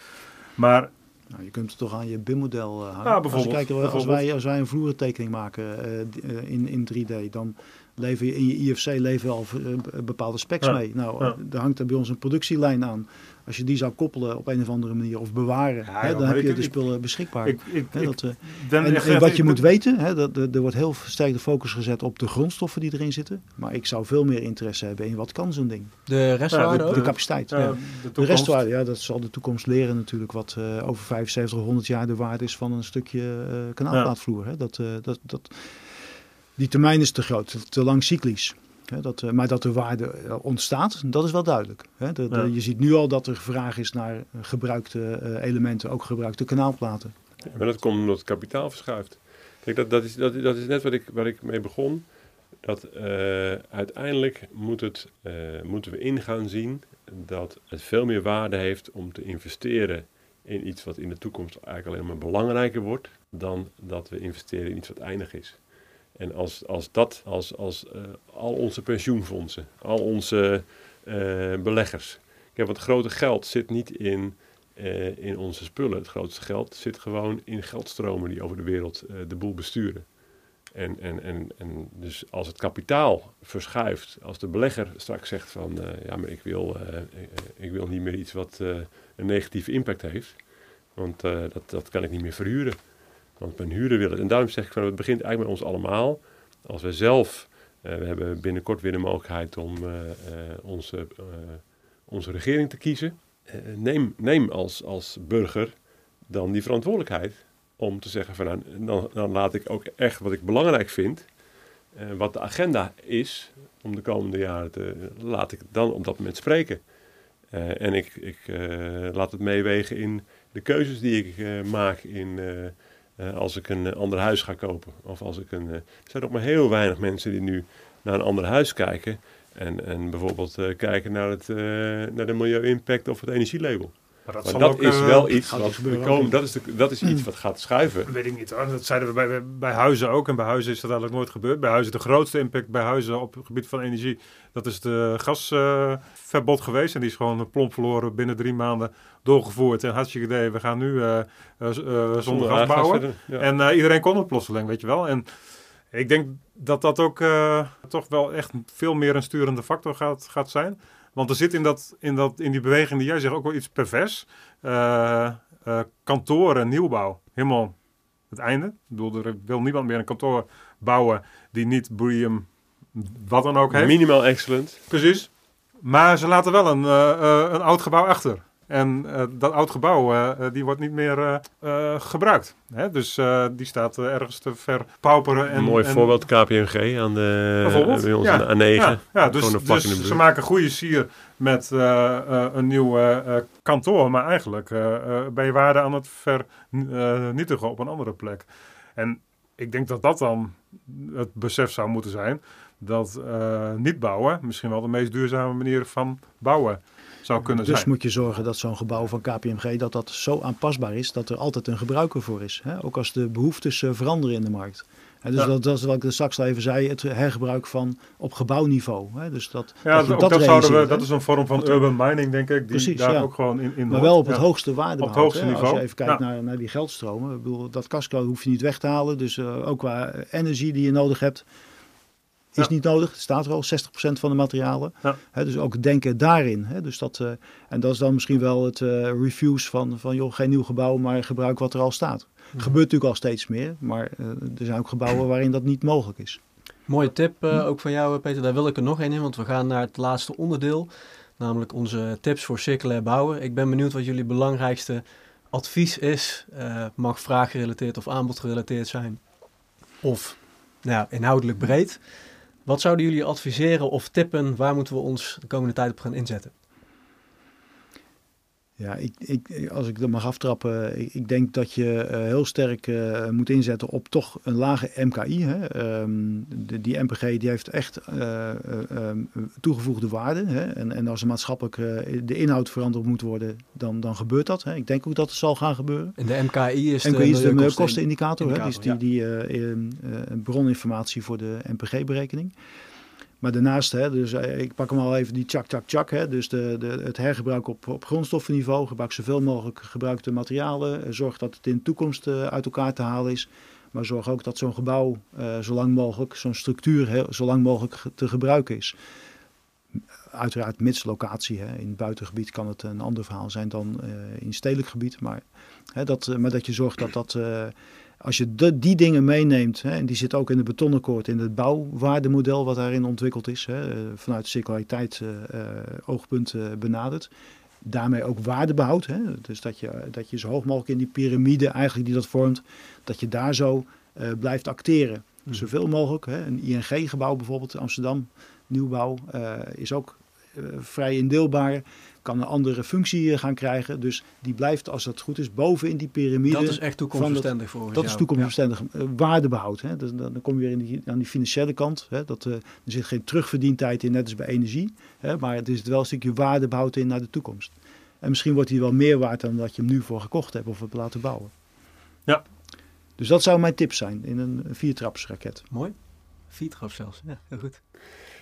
Maar nou, je kunt het toch aan je BIM-model bijvoorbeeld, als, kijkt, als, wij, als wij een vloerentekening maken in, in 3D, dan lever je in je IFC lever al bepaalde specs mee. Nou, ja. er hangt er bij ons een productielijn aan. Als je die zou koppelen op een of andere manier of bewaren, ja, hè, dan heb je de spullen beschikbaar. Ik, ik, hè, dat, uh, en, en, wat je moet weten, hè, dat, er wordt heel sterk de focus gezet op de grondstoffen die erin zitten. Maar ik zou veel meer interesse hebben in wat kan zo'n ding. De restwaarde de, de, capaciteit. Ja, de, de, restwaarde, ja, dat zal de toekomst leren natuurlijk. Wat uh, over 75, 100 jaar de waarde is van een stukje uh, kanaalplaatvloer. Hè. Dat, dat, dat, die termijn is te groot, te lang cyclisch dat, eh, maar dat er waarde eh, ontstaat, dat is wel duidelijk. je ziet nu al dat er vraag is naar gebruikte eh, elementen, ook gebruikte kanaalplaten. Ja, maar dat komt omdat het kapitaal verschuift. Kijk, dat, dat, is, dat, dat is net wat ik, waar ik mee begon. Dat eh, uiteindelijk moet het, eh, moeten we ingaan zien dat het veel meer waarde heeft om te investeren in iets wat in de toekomst eigenlijk alleen maar belangrijker wordt, dan dat we investeren in iets wat eindig is. En als, als dat, als, als eh, al onze pensioenfondsen, al onze beleggers. Kijk, wat grote geld zit niet in uh, in onze spullen. Het grootste geld zit gewoon in geldstromen die over de wereld de boel besturen. En, en, en, en dus als het kapitaal verschuift, als de belegger straks zegt van ja, maar ik wil, ik wil niet meer iets wat een negatieve impact heeft, want dat, dat kan ik niet meer verhuren. Want mijn huren willen. En daarom zeg ik van het begint eigenlijk met ons allemaal. Als we zelf, we hebben binnenkort weer de mogelijkheid om onze, onze regering te kiezen. Eh, neem, neem als, als burger dan die verantwoordelijkheid om te zeggen van nou, dan, dan laat ik ook echt wat ik belangrijk vind, wat de agenda is om de komende jaren te, laat ik dan op dat moment spreken. En ik, ik laat het meewegen in de keuzes die ik maak in, als ik een ander huis ga kopen. Of als ik een, er zijn nog maar heel weinig mensen die nu naar een ander huis kijken. En, en bijvoorbeeld kijken naar, het, naar de milieu-impact of het energielabel. Maar dat, maar dat ook, is wel iets wat komen, dat, is de, dat is iets wat gaat schuiven. Weet ik niet hoor. Dat zeiden we bij, bij huizen ook. En bij huizen is dat eigenlijk nooit gebeurd. Bij huizen de grootste impact bij huizen op het gebied van energie. Dat is de gasverbod geweest. En die is gewoon plomp verloren binnen drie maanden doorgevoerd. En hartstikke idee, we gaan nu zonder gas bouwen. Ja. En iedereen kon het plotseling, weet je wel. En ik denk dat dat ook toch wel echt veel meer een sturende factor gaat, gaat zijn. Want er zit in, dat, in, dat, in die beweging die jij zegt ook wel iets pervers. Uh, uh, kantoren, nieuwbouw, helemaal het einde. Ik bedoel, er wil niemand meer een kantoor bouwen die niet Bream wat dan ook heeft. Minimaal excellent. Precies. Maar ze laten wel een, een oud gebouw achter. En uh, dat oud gebouw, uh, die wordt niet meer uh, gebruikt. Hè? Dus die staat ergens te verpauperen. En, een mooi en, voorbeeld KPMG aan de, bij ons ja. aan de A9. Ja, ja dus, dus ze maken goede sier met een nieuw kantoor. Maar eigenlijk ben je waarde aan het vernietigen op een andere plek. En ik denk dat dat dan het besef zou moeten zijn. Dat niet bouwen misschien wel de meest duurzame manier van bouwen zou kunnen dus zijn. moet je zorgen dat zo'n gebouw van KPMG dat dat zo aanpasbaar is dat er altijd een gebruiker voor is. Hè? Ook als de behoeftes uh, veranderen in de markt. Dus ja. dat, dat, is wat ik straks al even zei, het hergebruik van op gebouwniveau. Hè? Dus dat, ja, dat, dat, dat zouden we, dat is een vorm van urban mining, denk ik, die Precies, daar ja. ook gewoon in, in Maar wel op het hoogste waarde. Op het hoogste niveau. Als je even kijkt naar, naar die geldstromen. Ik bedoel, dat casco hoef je niet weg te halen. Dus uh, ook qua energie die je nodig hebt, is ja. niet nodig. Het staat er al 60% van de materialen. Ja. He, dus ook denken daarin. He, dus dat, uh, en dat is dan misschien wel het uh, reviews van, van joh, geen nieuw gebouw, maar gebruik wat er al staat. Ja. Gebeurt natuurlijk al steeds meer, maar uh, er zijn ook gebouwen waarin dat niet mogelijk is. Mooie tip ook van jou, Peter. Daar wil ik er nog één in, want we gaan naar het laatste onderdeel. Namelijk onze tips voor circulair bouwen. Ik ben benieuwd wat jullie belangrijkste advies is. mag vraaggerelateerd of aanbodgerelateerd zijn. Of nou, inhoudelijk breed. Wat zouden jullie adviseren of tippen? Waar moeten we ons de komende tijd op gaan inzetten? Ja, ik, ik, als ik er mag aftrappen, ik, ik denk dat je uh, heel sterk uh, moet inzetten op toch een lage MKI. Hè. Um, de, die MPG die heeft echt uh, toegevoegde waarde. Hè. En, en als er maatschappelijk de inhoud veranderd moet worden, dan, dan gebeurt dat. Hè. Ik denk ook dat het zal gaan gebeuren. En de MKI is MKI de, is de milieukostenindicator. Milieukosten hè. Die, ja. die, die broninformatie voor de MPG-berekening. Maar daarnaast, hè, dus ik pak hem al even die chak, chak, chak. Hè, dus de, de, het hergebruik op, op grondstoffenniveau. Gebruik zoveel mogelijk gebruikte materialen. Zorg dat het in de toekomst uh, uit elkaar te halen is. Maar zorg ook dat zo'n gebouw uh, zo lang mogelijk, zo'n structuur heel, zo lang mogelijk te gebruiken is. Uiteraard mits locatie. Hè. In het buitengebied kan het een ander verhaal zijn dan uh, in stedelijk gebied. Maar, hè, dat, maar dat je zorgt dat dat als je de, die dingen meeneemt, hè, en die zit ook in het betonakkoord, in het bouwwaardemodel wat daarin ontwikkeld is, hè, vanuit circulariteit uh, oogpunt uh, benaderd. Daarmee ook waarde behoudt. Hè, dus dat je, dat je zo hoog mogelijk in die piramide eigenlijk die dat vormt, dat je daar zo uh, blijft acteren. Mm. Zoveel mogelijk. Hè. Een ING-gebouw bijvoorbeeld in Amsterdam, nieuwbouw, is ook eh, vrij indeelbaar, kan een andere functie gaan krijgen. Dus die blijft, als dat goed is, boven in die piramide. Dat is echt toekomstbestendig voor Dat is toekomstbestendig. Ja. waardebehoud. Hè? Dus, dan kom je weer in die, aan die financiële kant. Hè? Dat, er zit geen terugverdientijd in, net als bij energie. Hè? Maar het is wel een stukje waardebehoud in naar de toekomst. En misschien wordt hij wel meer waard dan dat je hem nu voor gekocht hebt of hebt laten bouwen. Ja. Dus dat zou mijn tip zijn in een viertrapsraket. Mooi. Viertrap zelfs. Ja, heel goed.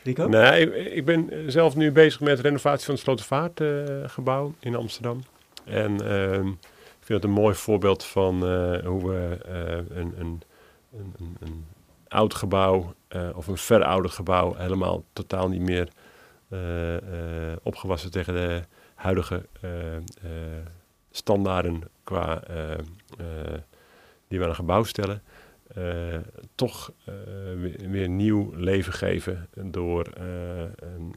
Rico? Ik, ik ben zelf nu bezig met de renovatie van het Slotervaartgebouw uh, in Amsterdam. En uh, ik vind het een mooi voorbeeld van uh, hoe we uh, een, een, een, een, oud gebouw of een verouderd gebouw helemaal totaal niet meer opgewassen tegen de huidige standaarden qua die we aan een gebouw stellen. Uh, toch uh, weer, nieuw leven geven door uh, een,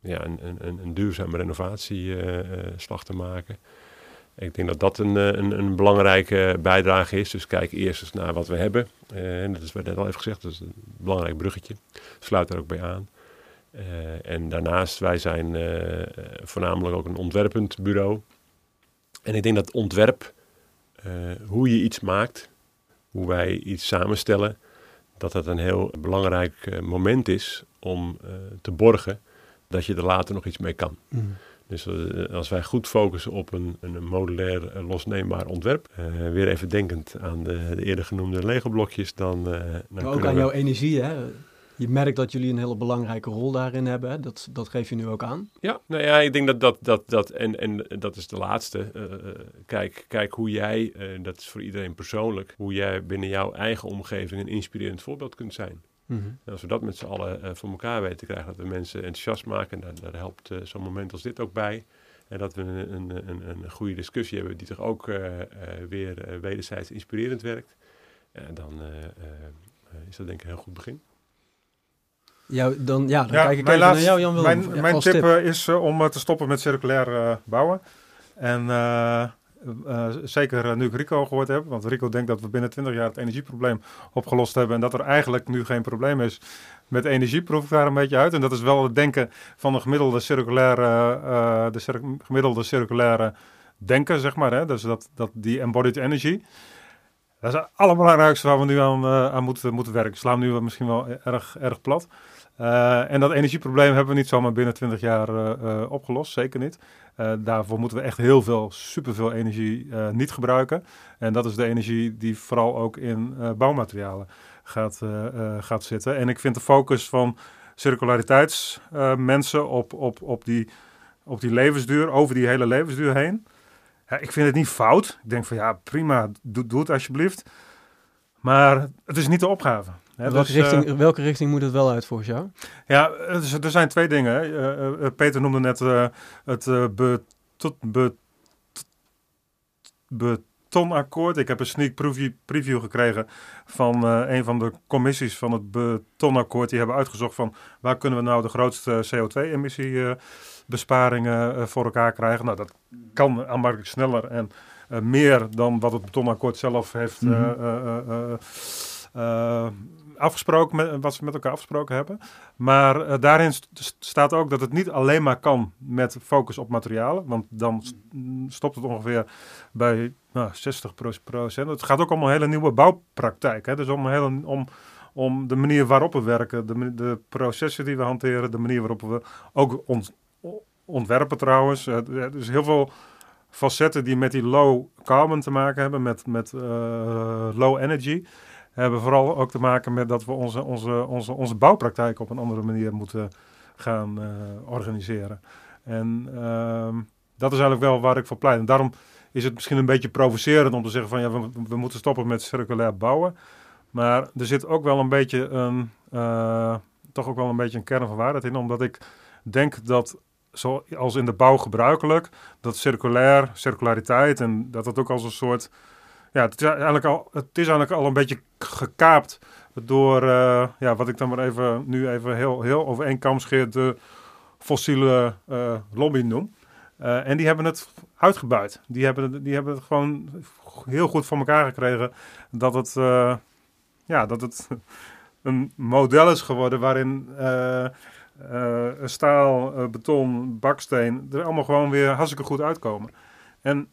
ja, een, een, een, duurzame renovatieslag te maken. Ik denk dat dat een, een, een, belangrijke bijdrage is. Dus kijk eerst eens naar wat we hebben. en dat is wat net al even gezegd, dat is een belangrijk bruggetje. Sluit daar ook bij aan. en daarnaast, wij zijn voornamelijk ook een ontwerpend bureau. En ik denk dat ontwerp, hoe je iets maakt, hoe wij iets samenstellen, dat dat een heel belangrijk uh, moment is om uh, te borgen dat je er later nog iets mee kan. Mm. Dus uh, als wij goed focussen op een, een modulair losneembaar ontwerp, weer even denkend aan de, de eerder genoemde Lego-blokjes, dan... dan maar ook aan we... jouw energie, hè? Je merkt dat jullie een hele belangrijke rol daarin hebben. Hè? Dat, dat geef je nu ook aan. Ja, nou ja, ik denk dat dat, dat, dat en, en dat is de laatste. Uh, kijk, kijk hoe jij, uh, dat is voor iedereen persoonlijk, hoe jij binnen jouw eigen omgeving een inspirerend voorbeeld kunt zijn. Mm -hmm. En als we dat met z'n allen uh, voor elkaar weten te krijgen, dat we mensen enthousiast maken, daar, daar helpt zo'n moment als dit ook bij. En dat we een, een, een, een goede discussie hebben die toch ook weer wederzijds inspirerend werkt. En dan is dat denk ik een heel goed begin. Jou, dan, ja, dan kijk ik even naar jou, Jan Willem. Mijn, mijn tip, tip. Uh, is uh, om uh, te stoppen met circulair bouwen. En zeker nu ik Rico gehoord heb, want Rico denkt dat we binnen 20 jaar het energieprobleem opgelost hebben en dat er eigenlijk nu geen probleem is met energie, proef ik daar een beetje uit. En dat is wel het denken van de gemiddelde circulaire, de cir gemiddelde circulaire denken, zeg maar. Hè? Dus dat, dat die embodied energy. Dat is het allerbelangrijkste waar we nu aan, aan moeten, moeten werken. Slaan nu misschien wel erg, erg plat. Uh, en dat energieprobleem hebben we niet zomaar binnen 20 jaar uh, uh, opgelost, zeker niet. daarvoor moeten we echt heel veel, superveel energie niet gebruiken. En dat is de energie die vooral ook in bouwmaterialen gaat, gaat zitten. En ik vind de focus van circulariteitsmensen op, op, op, die, op die levensduur, over die hele levensduur heen. Ja, ik vind het niet fout. Ik denk van ja, prima, doe het alsjeblieft. Maar het is niet de opgave. Welke, dus, richting, uh, welke richting moet het wel uit volgens jou? Ja, dus, er zijn twee dingen. Uh, Peter noemde net het beton, be, betonakkoord. Ik heb een sneak preview, preview gekregen van een van de commissies van het betonakkoord. Die hebben uitgezocht van waar kunnen we nou de grootste CO2-emissiebesparingen voor elkaar krijgen. Nou, dat kan aanmerkelijk sneller en meer dan wat het betonakkoord zelf heeft mm -hmm afgesproken, met, wat ze met elkaar afgesproken hebben. Maar uh, daarin st staat ook dat het niet alleen maar kan met focus op materialen. Want dan st stopt het ongeveer bij nou, 60 procent. Het gaat ook om een hele nieuwe bouwpraktijk. Hè? Dus om, hele, om, om de manier waarop we werken, de, de processen die we hanteren, de manier waarop we ook ont, ontwerpen trouwens. Uh, er is heel veel facetten die met die low carbon te maken hebben, met, met uh, low energy hebben vooral ook te maken met dat we onze, onze, onze, onze bouwpraktijk op een andere manier moeten gaan uh, organiseren. En uh, dat is eigenlijk wel waar ik voor pleit. En daarom is het misschien een beetje provocerend om te zeggen van ja, we, moeten stoppen met circulair bouwen. Maar er zit ook wel een beetje een, uh, toch ook wel een beetje een kern van waarheid in, omdat ik denk dat zoals in de bouw gebruikelijk, dat circulair, circulariteit en dat het ook als een soort ja, het is eigenlijk al, het is eigenlijk al een beetje gekaapt door, uh, ja, wat ik dan maar even, nu even heel, heel over één kam scheer, de fossiele uh, lobby noem. Uh, en die hebben het uitgebuit. Die hebben, die hebben het gewoon heel goed voor elkaar gekregen dat het, ja, dat het <laughs> een model is geworden waarin eh, staal, eh, beton, baksteen, er allemaal gewoon weer hartstikke goed uitkomen. En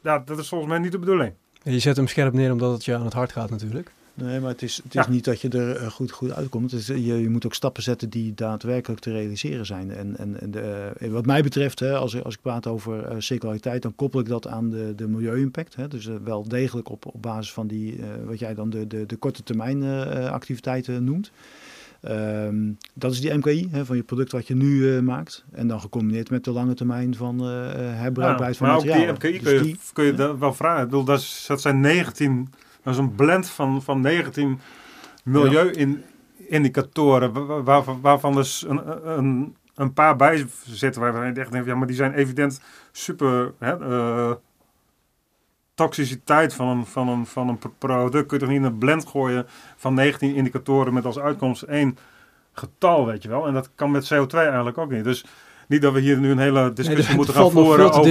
ja, dat is volgens mij niet de bedoeling. Je zet hem scherp neer omdat het je aan het hart gaat natuurlijk. Nee, maar het is, het is Ja. niet dat je er eh, goed, goed uitkomt. Het is, je, je moet ook stappen zetten die daadwerkelijk te realiseren zijn. En, en, en de, eh, wat mij betreft, hè, als, ik- als ik praat over eh, circulariteit, dan koppel ik dat aan de, de milieu-impact. Hè. Dus eh, wel degelijk op, op basis van die, eh, wat jij dan de, de, de korte termijn eh, activiteiten noemt. Ehm, dat is die MKI hè, van je product wat je nu eh, maakt. En dan gecombineerd met de lange termijn van eh, eh, herbruikbaarheid van maar ook die materialen. MKI Dus kun je, die- kun je wel vragen. Ik bedoel, dat, is, dat zijn 19, dat is een blend van, van 19 milieu-indicatoren, wa- wa- waarvan dus een, een, een paar bij zitten waarvan je echt denkt, ja, maar die zijn evident super hè, toxiciteit van een, van, een, van een pro- product. Kun je toch niet in een blend gooien van 19 indicatoren met als uitkomst één getal, weet je wel. En dat kan met CO2 eigenlijk ook niet. Dus niet dat we hier nu een hele discussie moeten gaan voeren over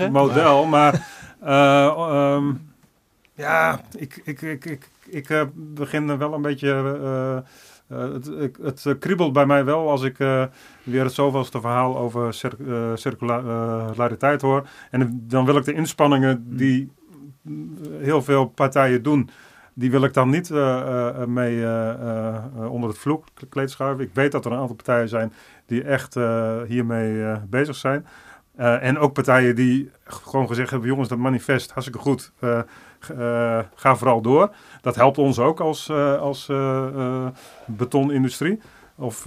het, model. Maar, eh, ehm, ja, ik, ik, ik, ik, ik eh, begin wel een beetje... eh, het, ik- het kriebelt bij mij wel als ik weer het zoveelste verhaal over cir circulariteit hoor. En dan wil ik de inspanningen die mm, heel veel partijen doen, die wil ik dan niet eh, eh, mee eh, eh, onder het vloekkleed schuiven. Ik weet dat er een aantal partijen zijn die echt hiermee bezig zijn. En ook partijen die gewoon gezegd hebben, jongens, dat manifest, hartstikke goed, ga vooral door. Dat helpt ons ook als, als betonindustrie of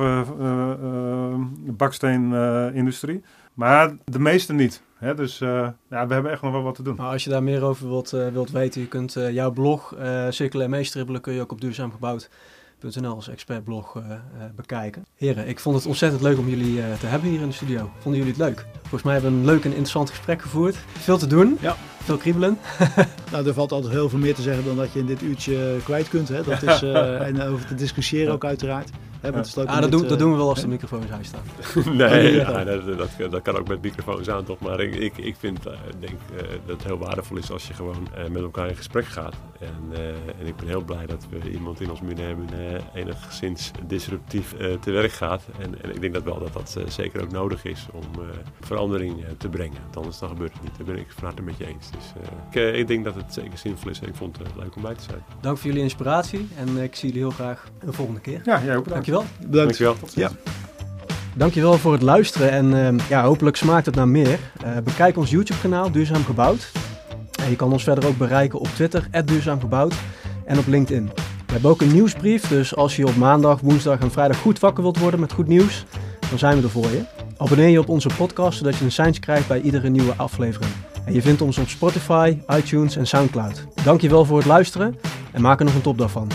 baksteenindustrie. maar de meeste niet. Hè? Dus eh, ja, we hebben echt nog wel wat te doen. Maar als je daar meer over wilt, eh, wilt weten, je kunt eh, jouw blog uh, Circulair Meestribbelen kun je ook op duurzaamgebouwd.nl als expertblog eh, eh, bekijken. Heren, ik vond het ontzettend leuk om jullie eh, te hebben hier in de studio. Vonden jullie het leuk? Volgens mij hebben we een leuk en interessant gesprek gevoerd. Veel te doen, Ja. veel kriebelen. <laughs> Nou, er valt altijd heel veel meer te zeggen dan dat je in dit uurtje kwijt kunt. Hè? Dat <laughs> is, eh, en over te discussiëren ook uiteraard. Hè, want het om Ah, dat, doen, dat eh, doen we wel als de microfoons uitstaan. <laughs> nee, ja. ja, dat, dat, dat kan ook met microfoons aan toch. Maar ik, ik, ik vind, eh, denk eh, dat het heel waardevol is als je gewoon eh, met elkaar in gesprek gaat. En, eh, en ik ben heel blij dat we iemand in ons midden hebben die enigszins disruptief eh, te werk gaat. En, en ik denk dat wel dat dat zeker ook nodig is om eh, verandering te brengen. Want anders dan gebeurt het niet. Daar ben ik van harte met je eens. Dus eh, ik, ik denk dat het zeker zinvol is en ik vond het leuk om bij te zijn. Dank voor jullie inspiratie en ik zie jullie heel graag een volgende keer. Ja, jij ook bedankt. Dankjewel. Bedankt. Dankjewel. Ja. Dankjewel voor het luisteren en ehm, ja, hopelijk smaakt het naar meer. Eh, bekijk ons YouTube kanaal Duurzaam Gebouwd. En je kan ons verder ook bereiken op Twitter, @duurzaamgebouwd en op LinkedIn. We hebben ook een nieuwsbrief, dus als je op maandag, woensdag en vrijdag goed wakker wilt worden met goed nieuws, dan zijn we er voor je. Abonneer je op onze podcast, zodat je een seintje krijgt bij iedere nieuwe aflevering. En je vindt ons op Spotify, iTunes en Soundcloud. Dankjewel voor het luisteren en maak er nog een topdag van.